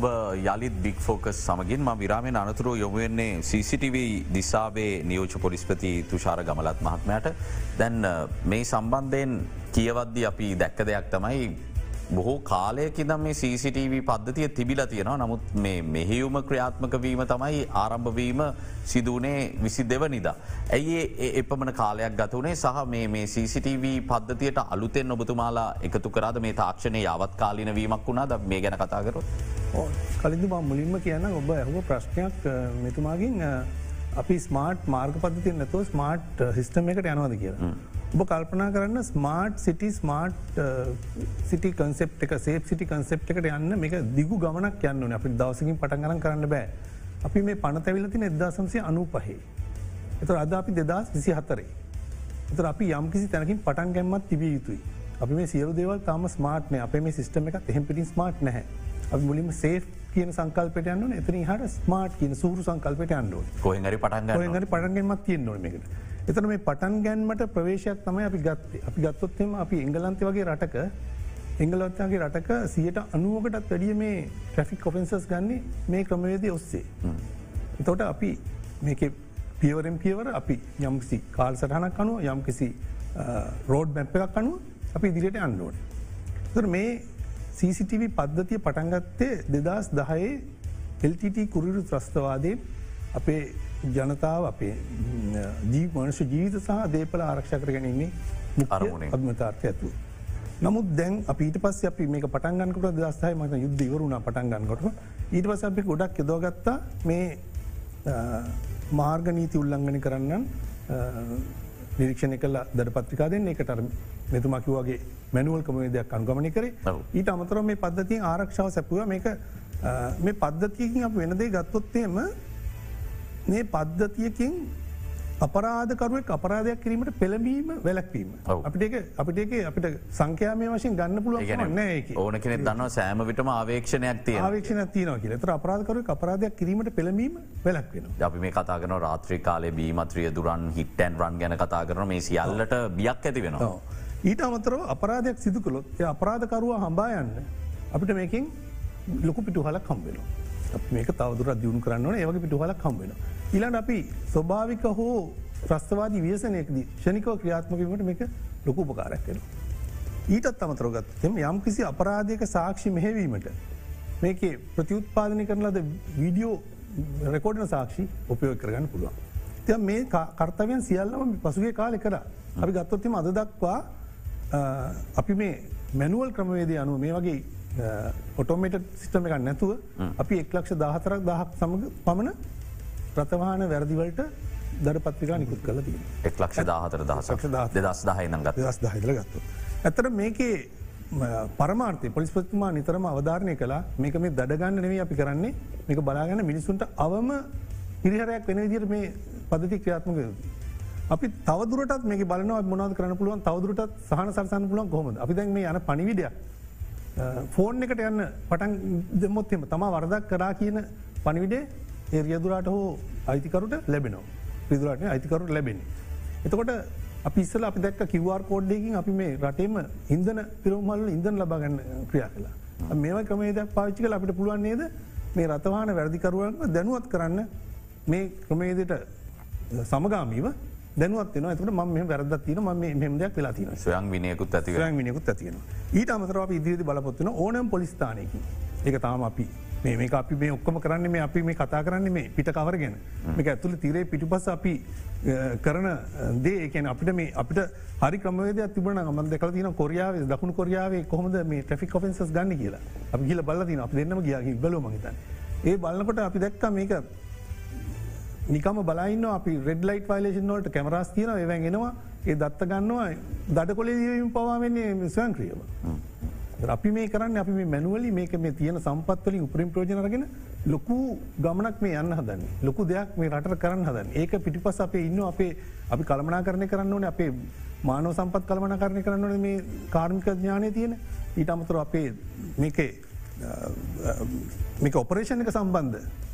හමුණ. යළිත් බික් ෆෝකස් සමගින් ම විරාමෙන් අනතුරු යොමුවෙන්නේ CCTV දිසාවේ නියෝච පොලිස්පති තුෂාර ගමලත් මහත්මයට දැන් මේ සම්බන්ධයෙන් කියවද්දි අපි දැක්ක දෙයක් තමයි බොහෝ කාලයකිදම් මේ CCTV පද්ධතිය තිබිල තියෙනවා නමුත් මේ මෙහෙයුම ක්‍රියාත්මක වීම තමයි ආරම්භවීම සිදුවනේ විසි දෙවනිදා. ඇයි එපමණ කාලයක් ගතුනේ සහ මේ CCTV පද්ධතියට අලුතෙන් ඔබතුමාලා එකතු කරාද මේ තාක්ෂණය යවත් කාලින වීමක් වුණා ද මේ ගැන කතාකරොත්. කලින්ද මුලින්ම කියන්න ඔබ ඇහුව ප්‍රශ්නයක් මෙතුමාගින් අපි ස්මාර්ට් මාර්ග පද්ධතිය නැතුව ස්මාර්ට් සිිස්ටම එකට යනවද කියලා. ඔබ කල්පනා කරන්න ස්මාර්ට් සිටි ස්මාර්ට් සිටි කන්සෙප් එක සේප් සිටි කන්සෙප් එකට යන්න මේ දිගු ගමනක් යන්න අපි දවසකින් පටගරන් කරන්න බෑ. අපි මේ පනතැවිලතින එදදාසම්සය අනු පහේ. එත අද අපි දෙදස් විසි හතරේ. එතර අපි යම්කිසි තැනකින් පටන් ගැම්මත් තිබිය යුතුයි. අපි මේ සියලු දේවල් තම ස්මාර්ට්න අප මේ සිස්ටම එක එහෙම පිටි ස්මාර්ට් නැහැ. අපි මුලින්ම සේෆ් කියන සංකල්පට යන්න එතන හට ස්මාර්ට් කියන සූරු සංකල්පට අන්ඩුව කොහරි පටන් හරි පටන්ගෙන්මත් තියෙන්න්නවන එකට. එතන මේ පටන් ගැන්මට ප්‍රවේශයක් තමයි අපි ගත්තේ අපි ගත්තොත්ම අපි එංගලන්තය වගේ රටක එංගලොත්යාගේ රටක සියට අනුවකටත් වැඩිය මේ ට්‍රෆික් කොෆෙන්සස් ගන්නේ මේ ක්‍රමවේද ඔස්සේ. එතවට අපි මේක පියවරෙන් පියවර අපි යම්කිසි කාල් සටහනක් අනුව යම්කිසි රෝඩ් මැප් එකක් අනුව අපි ඉදිරියට අන්ඩුවන. තර මේ CCTV පද්ධතිය පටන්ගත්තේ දෙදස් දහයේ LTT කුරිරු ත්‍රස්තවාදය අපේ ජනතාව අපේ ජීවමනශ ජීවිත සහ දේපල ආරක්ෂකර ගැනීමේ අරමුණ අත්මතාර්ථය ඇතු. නමුත් දැන් අපිට පස් අපි මේ පටන්ගන්කට දස්ථයි මත යුද්ධ වරුණ පටන්ගන්නකොට ඊට පස අපි ගොඩක් යදෝගත්තා මේ මාර්ග නීති උල්ලංගනි කරන්න නිරීක්ෂණ කල දර පත්‍රිකා දෙන්න. එකට මෙතුමකිවගේ මැනුවල් කමේදයක් අන්ගමනි කරේ. ඊට අමතර මේ පද්ධතිය ආරක්ෂාව සැපුව. මේක මේ පද්ධතියකින් අප වෙනදේ ගත්තොත්තේම මේ පද්ධතියකින් අපරාධකරුවක් අපරාධයක් කිරීමට පෙළඹීම වැලක්වීම අපිට අපිට අපිට සංකයාමය වශයෙන් ගන්න පුළුව නෑ ඕන කෙනෙ දන්න සෑම විටම ආවේක්ෂණයක් තිය ආවේක්ෂණ තියන කියල. තර අපරාධකරුව අපරාධයක් කිරීමට පෙළඹීම වැලක්වෙන අපි මේ කතාගන රාත්‍රී කාලේ බීමත්‍රිය දුරන් හිට්ටන් රන් ගැන කතා කරන මේ සියල්ලට බියක් ඇති වෙනවා. ඊට අමතරව අපරාධයක් සිදු කළොත් අපරාධකරුව හම්බා යන්න අපිට මේකින් ලොකු පිටු හලක් කම්බෙනවා. මේක තවදුර දියුණු කරන්න ඒවගේ පිටුහලක් කම්බෙන. ඉලන් අපි ස්වභාවික හෝ ප්‍රස්තවාදී වියසනයකද ෂණිකව ක්‍රියාත්මකීමට මේක ලොකු උපකාරයක් කෙන. ඊටත් අමතරගත් එම යම් කිසි අපරාධයක සාක්ෂි මෙහෙවීමට මේක ප්‍රතිඋත්පාදනය කරනලද වීඩියෝ රෙකෝඩන සාක්ෂි උපයෝ කරගන්න පුළුවන්. ති මේ කර්තවයන් සියල්ලම පසුගේ කාලෙ කර අපි ගත්තොත්තිම අද දක්වා අපි මේ මැනුවල් ක්‍රමවේදය අනුව මේ වගේ ඔටෝමේට සිිටම එකක් නැතුව අපි එක්ලක්ෂ දාහතරක් දහක් සමඟ පමණ ප්‍රතවාන වැරදිවලට දර පත්තිකා නිකුත් කල දී එක්ලක්ෂ දාහතර දහසක්ෂ දස් දහයිනගත් දස් දහිදල ගත්තු. ඇතර මේකේ පරමාර්තය පොලිස්පත්තුමා නිතරම අවධාරණය කලා මේක මේ දඩගන්න නෙවේ අපි කරන්නේ. මේක බලාගන්න මිනිසුන්ට අවම පිරිහරයක් වෙන විදිර මේ පදති ක්‍රියාත්මක අපි තවදුරට මේ බලන මොනද කරන පුළුවන් තවදුරට සහන සරසන් පුලන් කොහොම අපි දැන් මේ යන පනිවිඩයක් ෆෝන් එකට යන්න පටන් දෙමොත්තෙම තමා වරදක් කරා කියන පනිවිඩේ ඒ රියදුරාට හෝ අයිතිකරුට ලැබෙනවා. පිදුරට අයිතිකරුට ලැබෙන. එතකොට අපිස්සල අපි දැක් කිවර් කෝඩ්ඩයකින් අපි මේ රටේම ඉන්දන පිරෝමල්ල ඉන්දන ලබාගන්න ක්‍රියා කලා මේවා ක්‍රමේදයක් පාච්චි කල අපිට පුළුවන් නේද? මේ රතවාන වැරදිකරුවන්ම දැනුවත් කරන්න මේ ක්‍රමේදයට සමගාමීව දැනුවත්න ඇතුට ම වැරද තින ම මෙමදයක් වෙලා තින සයන් විනයකුත් ඇති විනයකුත් ඇතියෙන ඊට අමතරව ඉදිරි බලපොත්වන ඕනම් පොලිස්ථානයකි ඒක තාම අපි මේ අපි මේ ඔක්කම කරන්න මේ අපි මේ කතා කරන්න මේ පිට කවරගෙන මේක ඇතුළ තිරේ පිටිපස අපි කරන දේකන අපිට මේ අපිට හරි ක්‍රමවේද තිබන ම දෙකල තින කොරියාව දකුණු කොරියාවේ කොහොමද මේ ට්‍රික් කොෆෙන්සස් ගන්න කියලා. අපි කියල බල්ලතින අප දෙන්නම ගිය බල මහිතන් ඒ බලන්නකොට අපි දැක්ක මේක නිකම බලයින්න අපි රෙඩ් ලයිට් වයිලේෂන් වලට කැමරස් තියන එවැගෙනවා ඒ දත්ත ගන්නවා දඩ කොලේ දීම පවාවෙන්නේ ස්වයන් ක්‍රියව. අපි මේ කරන්න අපි මේ මැනුවලි මේක මේ තියෙන සම්පත්වලින් උපරින් ප්‍රෝජනරගෙන ලොකු ගමනක් මේ යන්න හදන්න. ලොකු දෙයක් මේ රට කරන්න හදන්න. ඒක පිටිපස් අපේ ඉන්න අපේ අපි කළමනා කරණය කරන්න ඕන අපේ මානව සම්පත් කළමන කරණය කරන්න ඕන මේ කාර්මික ඥානය තියෙන. ඊට අමතුර අපේ මේක මේක ඔපරේෂණ එක සම්බන්ධ. මේ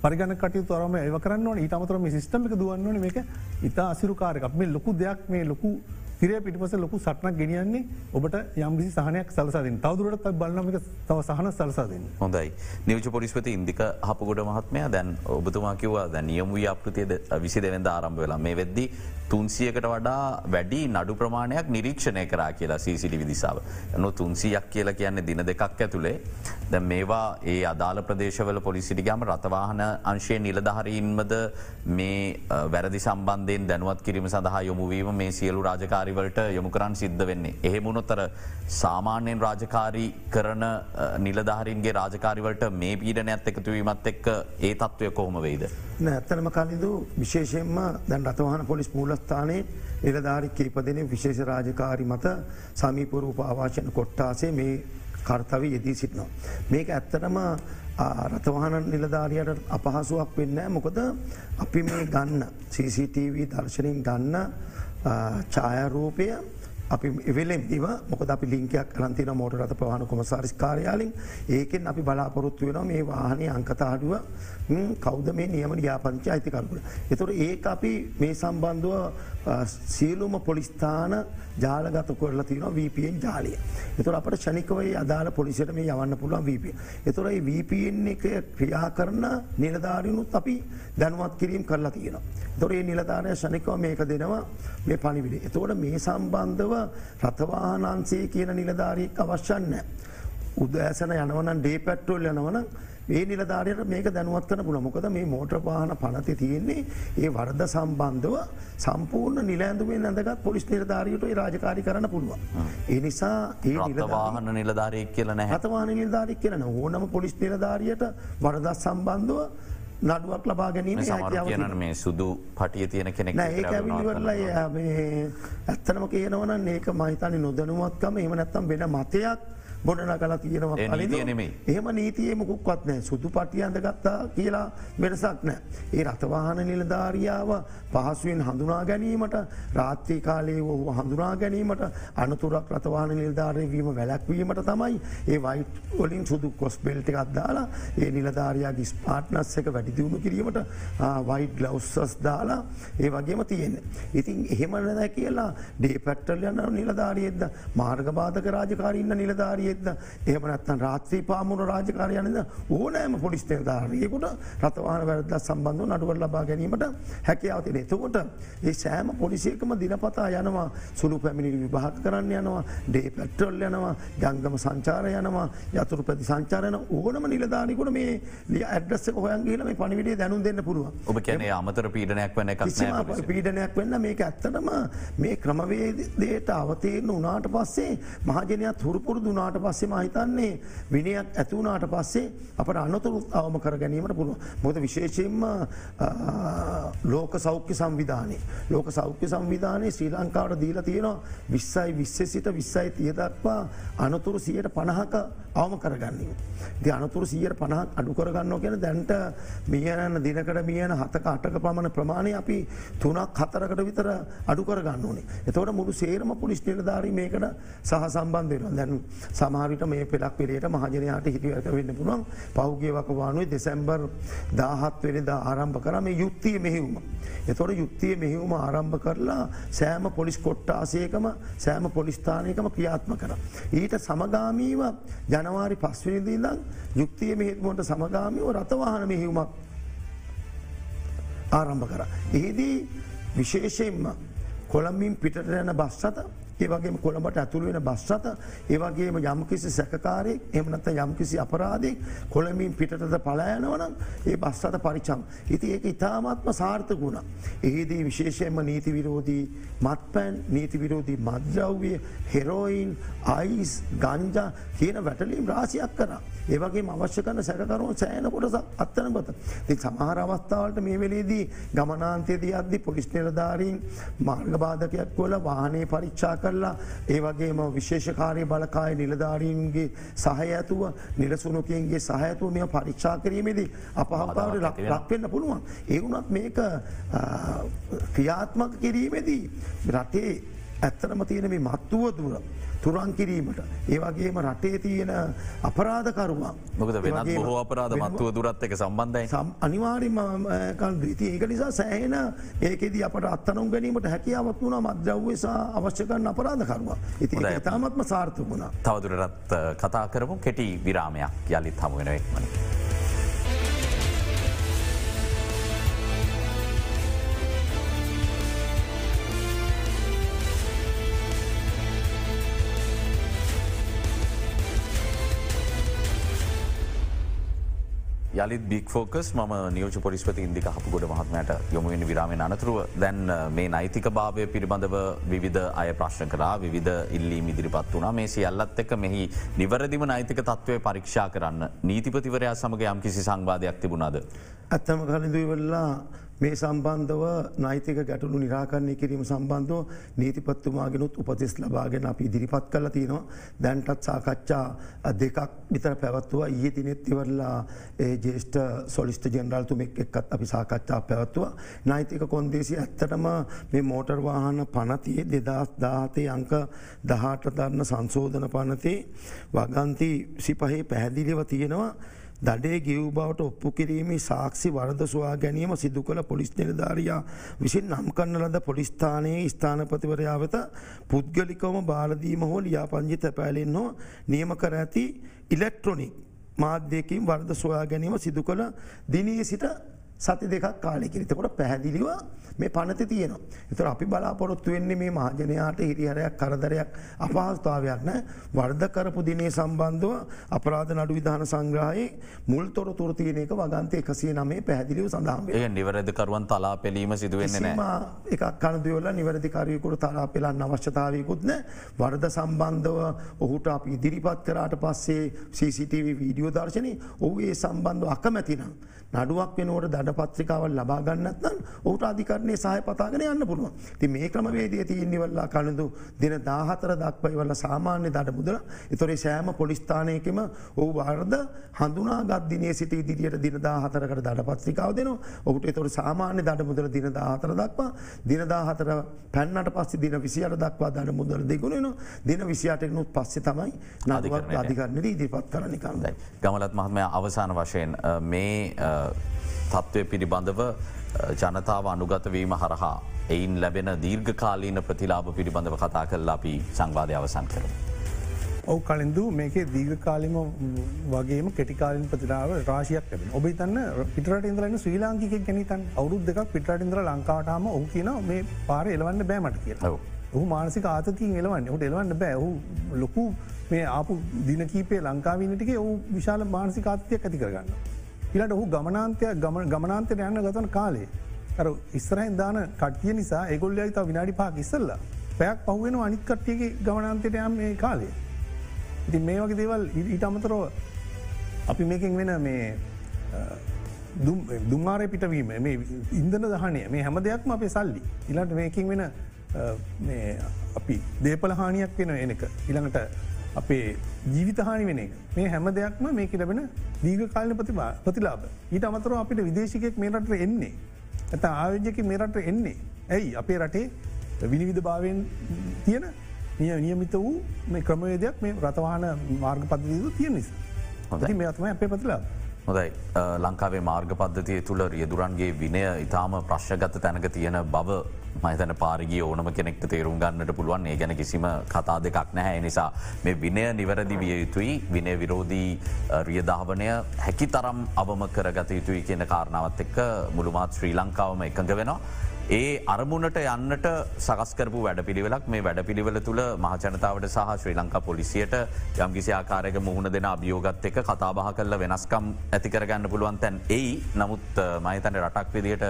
පරිගන කට තොරම ඒව කරන්න ඊට අමතර මේ සිස්ටම එක දුවන්නන මේක ඉතා අසිරුකාරක් මේ ලොකු දෙයක් මේ ලොකු තිරය පිටිපස ලොකු සටනක් ගෙනියන්නේ ඔබට යම්කිසි සහනයක් සලසාදෙන් තවදුරට බල්ලමික තව සහන සලසාදන්න. හොඳයි නිවච පොලිස්පති ඉන්දික හපුගොඩ මහත්මය දැන් ඔබතුමා කිවවා දැ නියම ව්‍යාපෘතියද විසි දෙවෙද ආරම්භ වෙලා මේ වෙද්දි තුන්සියකට වඩා වැඩි නඩු ප්‍රමාණයක් නිරීක්ෂණය කරා කියලා සීසිටි විදිසාාව. නො තුන්සියක් කියලා කියන්නේ දින දෙකක් ඇතුළේ දැ මේවා ඒ අදාළ ප්‍රදේශවල පොලිසිටිගම රතවාහන අංශය නිලධහරීන්මද මේ වැරදි සම්බන්ධයෙන් දැනුවත් කිරීම සඳහා යොමුවීම මේ සියලු රාජකාරිවලට යොමු කරන්න සිද්ධ වෙන්නේ. එහෙමුණොත්තර සාමාන්‍යයෙන් රාජකාරී කරන නිලධහරින්ගේ රාජකාරිවලට මේ පීඩනයක්ත් එකතුවීමත් එක්ක ඒ තත්ත්වය කොහොම වෙයිද. ඇත්තනම කලින්දු විශේෂයෙන්ම දැන් රතවාහන පොලිස් මූලස්ථානයේ නිලධාරි කීපදෙන විශේෂ රාජකාරි මත සමීපරූප ආවාශන කොට්ටාසේ මේ කර්තවී යෙදී සිටිනවා. මේක ඇත්තටම රතවාහන නිලධාරයට අපහසුවක් වෙන්න මොකද අපි මේ ගන්න CCTV දර්ශනයෙන් ගන්න ඡායරූපය අපි එවෙලෙන්දිව මොකද අපි ලිංකයක් කරන්තින මෝට රත ප්‍රවාණ කොමසාරිස් කාරයාලින් ඒකෙන් අපි බලාපොරොත්තු වෙන මේ වාහනය අංකතාඩුව කෞද මේ නියම ්‍යාපංච අයිතිකරුට. එතුර ඒ අපි මේ සම්බන්ධුව සියලුම පොලිස්ථාන ජාලගත කොරලා තින වපෙන් ජාලිය. එතුර අපට ෂනිකවයි අදාළ පොලිසිට මේ යවන්න පුළුවන් වීප. එතුර වපෙන් එක ක්‍රියා කරන නිලධාරයනුත් අපි දැනුවත් කිරීම් කරලා තියෙන. තොරේ නිලධාරය ෂනිකව මේක දෙනවා මේ පනිවිඩ. එතවට මේ සම්බන්ධව රථවාහනන්සේ කියන නිලධාරීක් අවශ්‍යන්න. උදෑසන යනවන ඩේ පැට්ටෝල් යනවන ඒ නිලධාරයට මේක දැනුවත්වන පුළ මොකද මේ මෝට්‍ර පාහන පනති තියෙන්නේ ඒ වර්ද සම්බන්ධව සම්පූර්ණ නිලෑඳුවේ නැඳගත් පොලිස් නිලධාරයට රාජකාරි කරන්න පුළුවන්. ඒ නිසා ඒ නිලවාහන නිලධාරයක් කියලන හතවාන නිලධාරක් කියලන ඕනම පොලිස් නිලධාරයට වරදත් සම්බන්ධව නඩුවක් ලබා ගැනීම කියන මේ සුදු පටිය තියෙන කෙනෙක් ඒ ඇවිලිවරලා ඇත්තනම කියනවන ඒක මහිතනි නොදනුවත්කම. එම නැත්තම් වෙන මතයක් ගොඩන කලා තියෙනවා නෙමේ එහම නීතියේ මොකුක්වත් නෑ සුදු පටියන්ද ගත්තා කියලා වෙනසක් නෑ. ඒ රතවාහන නිලධාරියාව පහසුවෙන් හඳුනා ගැනීමට රාත්‍රී කාලයේ ඔහු හඳුනා ගැනීමට අනතුරක් රතවාන නිල්ධාරයවීම වැලැක්වීමට තමයි ඒ වයිට් ඔලින් සුදු කොස් බෙල්ටි අත්දාලා ඒ නිලධාරයාගේ ස්පාට්නස් එක වැඩිදිවුණු කිරීමට වයිට් ගලවස්සස් දාලා ඒ වගේම තියෙන්නේ. ඉතින් එහෙමනද කියලා ඩේ පැට්ටල් යන්න නිලධාරියෙද මාර්ගබාධක රාජකාරන්න නිලධාරිය නිලධාරියෙක්ද එහමනත්තන් රාත්‍රී පාමුණ රාජකාරයනද ඕනෑම පොලිස් නිලධාරයකුට රතවාන වැරද සම්බන්ධ නඩුවල් ලබා ගැනීමට හැකියාවතින එතකොට ඒ සෑම පොලිසියකම දිනපතා යනවා. සුළු පැමිණිලි විභාග කරන්න යනවා. ඩේ පැට්‍රොල් යනවා. ජංගම සංචාර යනවා. යතුරු පැති සංචාරන ඕනම නිලධානිකුට මේ ලිය ඇඩ්‍රස්ස හොයන්ගේල මේ පනිවිඩේ දැනුම් දෙන්න පුළුව ඔබ කියන අමතර පීඩනයක් වන පීඩනයක් වෙන්න මේක ඇත්තටම මේ ක්‍රමවේදයට අවතේරන උනාට පස්සේ මහජනයක් හුරුපුරු දුනාට පස්සේ මහිතන්නේ විනයක් ඇතුවනාට පස්සේ අපට අනතුරු අවම කර ගැනීමට පුළුව. මොද විශේෂයෙන්ම ලෝක සෞඛ්‍ය සංවිධානය. ලෝක සෞඛ්‍ය සංවිධානය ශ්‍රී ලංකාවට දීල තියෙනවා විස්සයි විශ්‍ය සිට විස්සයි තියදක්වා අනතුරු සියයට පණහක අවම කරගන්නේ. ති අනතුරු සියයට පණහක් අඩු කරගන්න කියෙන දැන්ට මියන දිනකට මියන හතක අටක පමණ ප්‍රමාණය අපි තුනක් හතරකට විතර අඩු කරගන්න ඕනේ. එතවට මුළු සේරම පුලිස් නිලධාරී මේකට සහ සම්බන්ධයන දැන් සමහරිට මේ පෙලක් පෙරේට මහජනයාට හිටියක වෙන්න පුළුවන් පෞගේවක වානුවේ දෙසැම්බර් දාහත් වෙනද ආරම්භ කරම යුක්තිය මෙහිවුම. එතොට යුක්තිය මෙහිවුම ආරම්භ කරලා සෑම පොලිස් කොට්ටාසයකම සෑම පොලිස්ථානයකම ක්‍රියාත්ම කර. ඊට සමගාමීව ජනවාරි පස්වනිදීදම් යුක්තිය මෙහිත්මට සමගාමීව රතවාහන මෙහිවුමක් ආරම්භ කර. එහිදී විශේෂයෙන්ම කොළම්බින් පිටට යන බස්සත ඒවගේ කොළඹට ඇතුළ වෙන බස්සත ඒවගේම යම්කිසි සැකකාරයෙක් එමනත යම්කිසි අපරාධෙක් කොළමින් පිටට පලෑනවනම් ඒ බස්සත පරිචම්. ඉති ඒක ඉතාමත්ම සාර්ථකුණ. එහිදී විශේෂයෙන්ම නීති විරෝධී මත්පැන් නීති විරෝධී මද්‍රව්‍ය හෙරෝයින් අයිස් ගංජා කියන වැටලීම් රාසියක් කරා. ඒවගේ අවශ්‍ය කන සැකරුව සෑන කොටස අත්තනගත. ති සමහර අවස්ථාවලට මේ වෙලේදී ගමනාන්තයේදී අද්දි පොලිස් නිලධාරීන් මාර්ගබාධකයක් කොල වාහනේ පරිච්චා කරලා ඒවගේම විශේෂකාරය බලකාය නිලධාරීන්ගේ සහය ඇතුව නිලසුනකයන්ගේ සහඇතුව මෙ පරික්ෂා කිරීමේදී අපහපාවට ලක්වෙන්න පුළුවන්. ඒවුනත් මේක ක්‍රියාත්මක කිරීමේදී රටේ ඇත්තනම තියෙන මේ මත්තුව දුර තුරන් කිරීමට. ඒවගේම රටේ තියෙන අපරාධකරුවා. මොකද වෙනත් බොහෝ අපරාධ මත්තුව දුරත් එක සම්බන්ධයි සම් අනිවාරිම කල්දීති ඒක නිසා සෑහෙන ඒකෙද අපට අත්තනුම් ගැනීමට හැකියාවත් වුණ මද්‍රව්‍යසා අවශ්‍යකන්න අපරාධකරුවා. ඉති තාමත්ම සාර්ථ වුණා. තවදුරටත් කතා කරමු කෙටි විරාමයක් යළිත් හමුවෙන එක්මනිි. යළිත් බික් ෆෝකස් ම නියෝජ පොලිස්පති ඉදික හපුගොඩ මහත්මයට යොමුවෙන විරාමෙන් අනතුරුව දැන් මේ නෛතික භාවය පිළිබඳව විවිධ අය ප්‍රශ්න කරා විධ ඉල්ලීම ඉදිරිපත් වුණා මේ සියල්ලත් එක්ක මෙහි නිවරදිම නෛතික තත්ත්වය පරීක්ෂා කරන්න නීතිපතිවරයා සමග යම් කිසි සංවාධයක් තිබුණාද. ඇත්තම කලින්දුවෙල්ලා මේ සම්බන්ධව නෛතික ගැටලු නිරාකරණය කිරීම සම්බන්ධව නීතිපත්තුමාගෙනුත් උපතිස් ලබාගෙන අපි ඉදිරිපත් කල තියෙනවා. දැන්ටත් සාකච්ඡා දෙකක් විතර පැවත්තුව ඒ තිනෙත් ඉවරලා ඒ ජේෂ්ට සොලිස්ට ජෙනරල්තුමෙක් එක්කත් අපි සාකච්ඡා පැවත්තුව. නෛතික කොන්දේසි ඇත්තටම මේ මෝටර්වාහන පනතියේ දෙදස් දාහතේ අංක දහට දරන්න සංශෝධන පනතේ වගන්ති සිපහේ පැහැදිලිව තියෙනවා. දඩේ ගිව් බවට ඔප්පු කිරීමේ සාක්ෂි වරද සවා ගැනීම සිදු කළ පොලිස් නිලධාරයා විසින් නම් කන්න ලද පොලිස්ථානයේ ස්ථානපතිවරයා වෙත පුද්ගලිකවම බාලදීම හෝ ලියාපංජි තැපෑලෙන් හෝ නියම කර ඇති ඉලෙක්ට්‍රොනික් මාධ්‍යයකින් වර්ද සොයා ගැනීම සිදු කළ දිනී සිට සති දෙකක් කාලෙකිරිතකොට පැහැදිලිව මේ පනති තියනවා. එතුර අපි බලාපොරොත්තු වෙන්නේ මේ මහජනයාට හිරිහරයක් කරදරයක් අපහස්ථාවයක් නෑ. වර්ධ කරපු දිනේ සම්බන්ධව අපරාධ නඩු විධාන සංග්‍රහයේ මුල් තොර තුර තියනක වගන්තය එකසිය නමේ පැදිලිව සඳහම ඒ නිවරදකරුවන් තලා පෙලීම සිදුවෙන්නේ නෑ. එකක් කනදවල නිවැරදිකාරයකුට තලා පෙලන්න අවශ්‍යතාවයකුත් නෑ. වර්ධ සම්බන්ධව ඔහුට අපි ඉදිරිපත් කරාට පස්සේ CCTV වීඩියෝ දර්ශනය. ඔහු ඒ සම්බන්ධ අකමැතිනම්. නඩුවක් වෙනවට දඩ පත්‍රිකාවල් ලබාගන්නත්නම් ඔහුට අධිකරණය සහය පතාගෙන යන්න පුළුවන්. ති මේ ක්‍රමවේදය තියන්නවල්ලා කලඳු දින දාහතර දක්වයිවල සාමාන්‍ය දඩ මුදල එතොරේ සෑම පොලිස්ථානයකම ඔහු වාර්ද හඳුනා ගත්දිනය සිට ඉදිරියට දින දාහතරකට දඩ පත්‍රිකාව දෙන ඔහුට එතොට සාමාන්‍ය දඩ මුදල දින දාහතර දක්වා දින දාහතර පැන්නට පස්සේ දින විසියට දක්වා දඩ මුදල දෙගුණන දින විසියටනුත් පස්සේ තමයි නාදිකරන අධිකරණය. ඉදිරිපත් කරන කන්දයි. ගමලත් මහත්මය අවසාන වශයෙන් මේ තත්ත්වය පිළිබඳව ජනතාව අනුගතවීම හරහා එයින් ලැබෙන දීර්ඝකාලීන ප්‍රතිලාභ පිළිබඳව කතා කරලා අපි සංවාධය අවසන් කර. ඔව කලින්දු මේකේ දීර්ඝකාලිම වගේම කෙටිකාලින් ප්‍රතිලාව රාශයක් ලැබෙන ඔබ තන්න පිටට ඉදරන්න ශ්‍රී ලාංකික ගැනිතන් අවුරුද් දෙක් පිටට ඉදර ලංකාටම ඔහු කියන මේ පාර එලවන්න බෑමට කිය ඔහු මානසික ආතතින් එලවන්න. හට එලවන්න බෑ. ලොකු මේ ආපු දින කීපේ ලංකාවීනටික ඔහු විශාල මානසික ආතතියක් ඇති කරගන්න. ඉලට ඔහු ගමනාන්තය ගමනාන්තයට යන්න ගතන කාලේ. අර ඉස්රයින් දාන කට්ටිය නිසා එගොල්ල ත විනාඩි පාක් ඉස්සල්ලා පැයක් පහුවෙන අනිත් කට්ටියගේ ගමනාන්තයට යම් මේ කාලේ. ඉති මේ වගේ දේවල් ඊට අමතරෝ අපි මේකින් වෙන මේ දුම්මාරය පිටවීම මේ ඉන්දන දහනය මේ හැම දෙයක්ම අපේ සල්ලි. ඉලට මේකින් වෙන අපි දේපලහානියක් වෙන එනක ඉළඟට අපේ ජීවිතහානි වෙන මේ හැම දෙයක්ම මේක ලැබෙන දීග කාලන ප්‍රතිබා ප්‍රතිලාබ ඊට අමතර අපිට විදේශිකෙක් මේ රට එන්නේ. ඇත ආයෝජ්‍යක මේ රට එන්නේ. ඇයි? අපේ රටේ විනිවිධ භාවයෙන් තියෙන නිය නියමිත වූ මේ ක්‍රමවේදයක් මේ රතවාහන මාර්ග පද්ධතිීද තියෙන නිසා. හොඳ මේ අතම අපේ ප්‍රතිලාබ. හොදයි ලංකාවේ මාර්ග පද්ධතිය තුළ රියදුරන්ගේ විනය ඉතාම ප්‍රශ්ගත තැනක තියෙන බව මහිතන පාරිගිය ඕනම කෙනෙක්ට තේරුම් ගන්නට පුළුවන්. ඒ ගැන කිසිම කතා දෙකක් නැහැ. නිසා මේ විනය නිවැරදි විය යුතුයි. විනය විරෝධී රියධාවනය හැකි තරම් අවම කරගත යුතුයි කියන කාරණාවත් එක්ක මුළුමාත් ශ්‍රී ලංකාවම එකඟ වෙනවා. ඒ අරමුණට යන්නට සකස්කරපු වැඩ පිළිවෙලක් මේ වැඩ පිළිවෙල තුළ මහජනතාවට සහ ශ්‍රී ලංකා පොලිසියට යම් කිසි ආකාරයක මුහුණ දෙෙන අභියෝගත් එක කතාබහ කරල වෙනස්කම් ඇතිකරගන්න පුළුවන් තැන් එයි. නමුත් මහිතන රටක් විදියට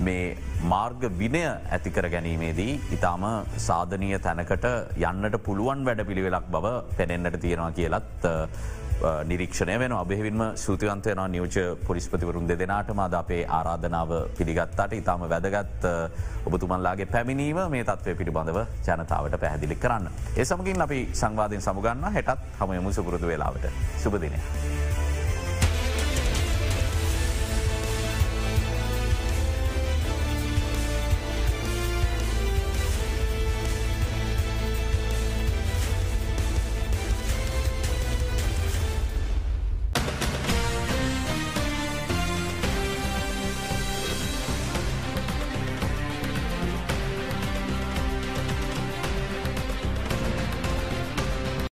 මේ මාර්ග විනය ඇතිකර ගැනීමේදී ඉතාම සාධනය තැනකට යන්නට පුළුවන් වැඩ පිළිවෙලක් බව පෙනෙන්න්නට තියෙනවා කියලත් නිරීක්ෂණය වෙන අබෙහිවින්ම සූතිවන්තයන නියෝජ පොලිස්පතිවරුන් දෙදෙනටම අද අපේ ආරාධනාව පිළිගත්තාට ඉතාම වැදගත් ඔබතුමන්ලාගේ පැමිණීම මේ තත්වය පිළිබඳව ජනතාවට පැහැදිලි කරන්න. ඒ සමගින් අපි සංවාධයෙන් සමුගන්න හැටත් හම මුසපුරුදු වෙලාවට සුපදිනය.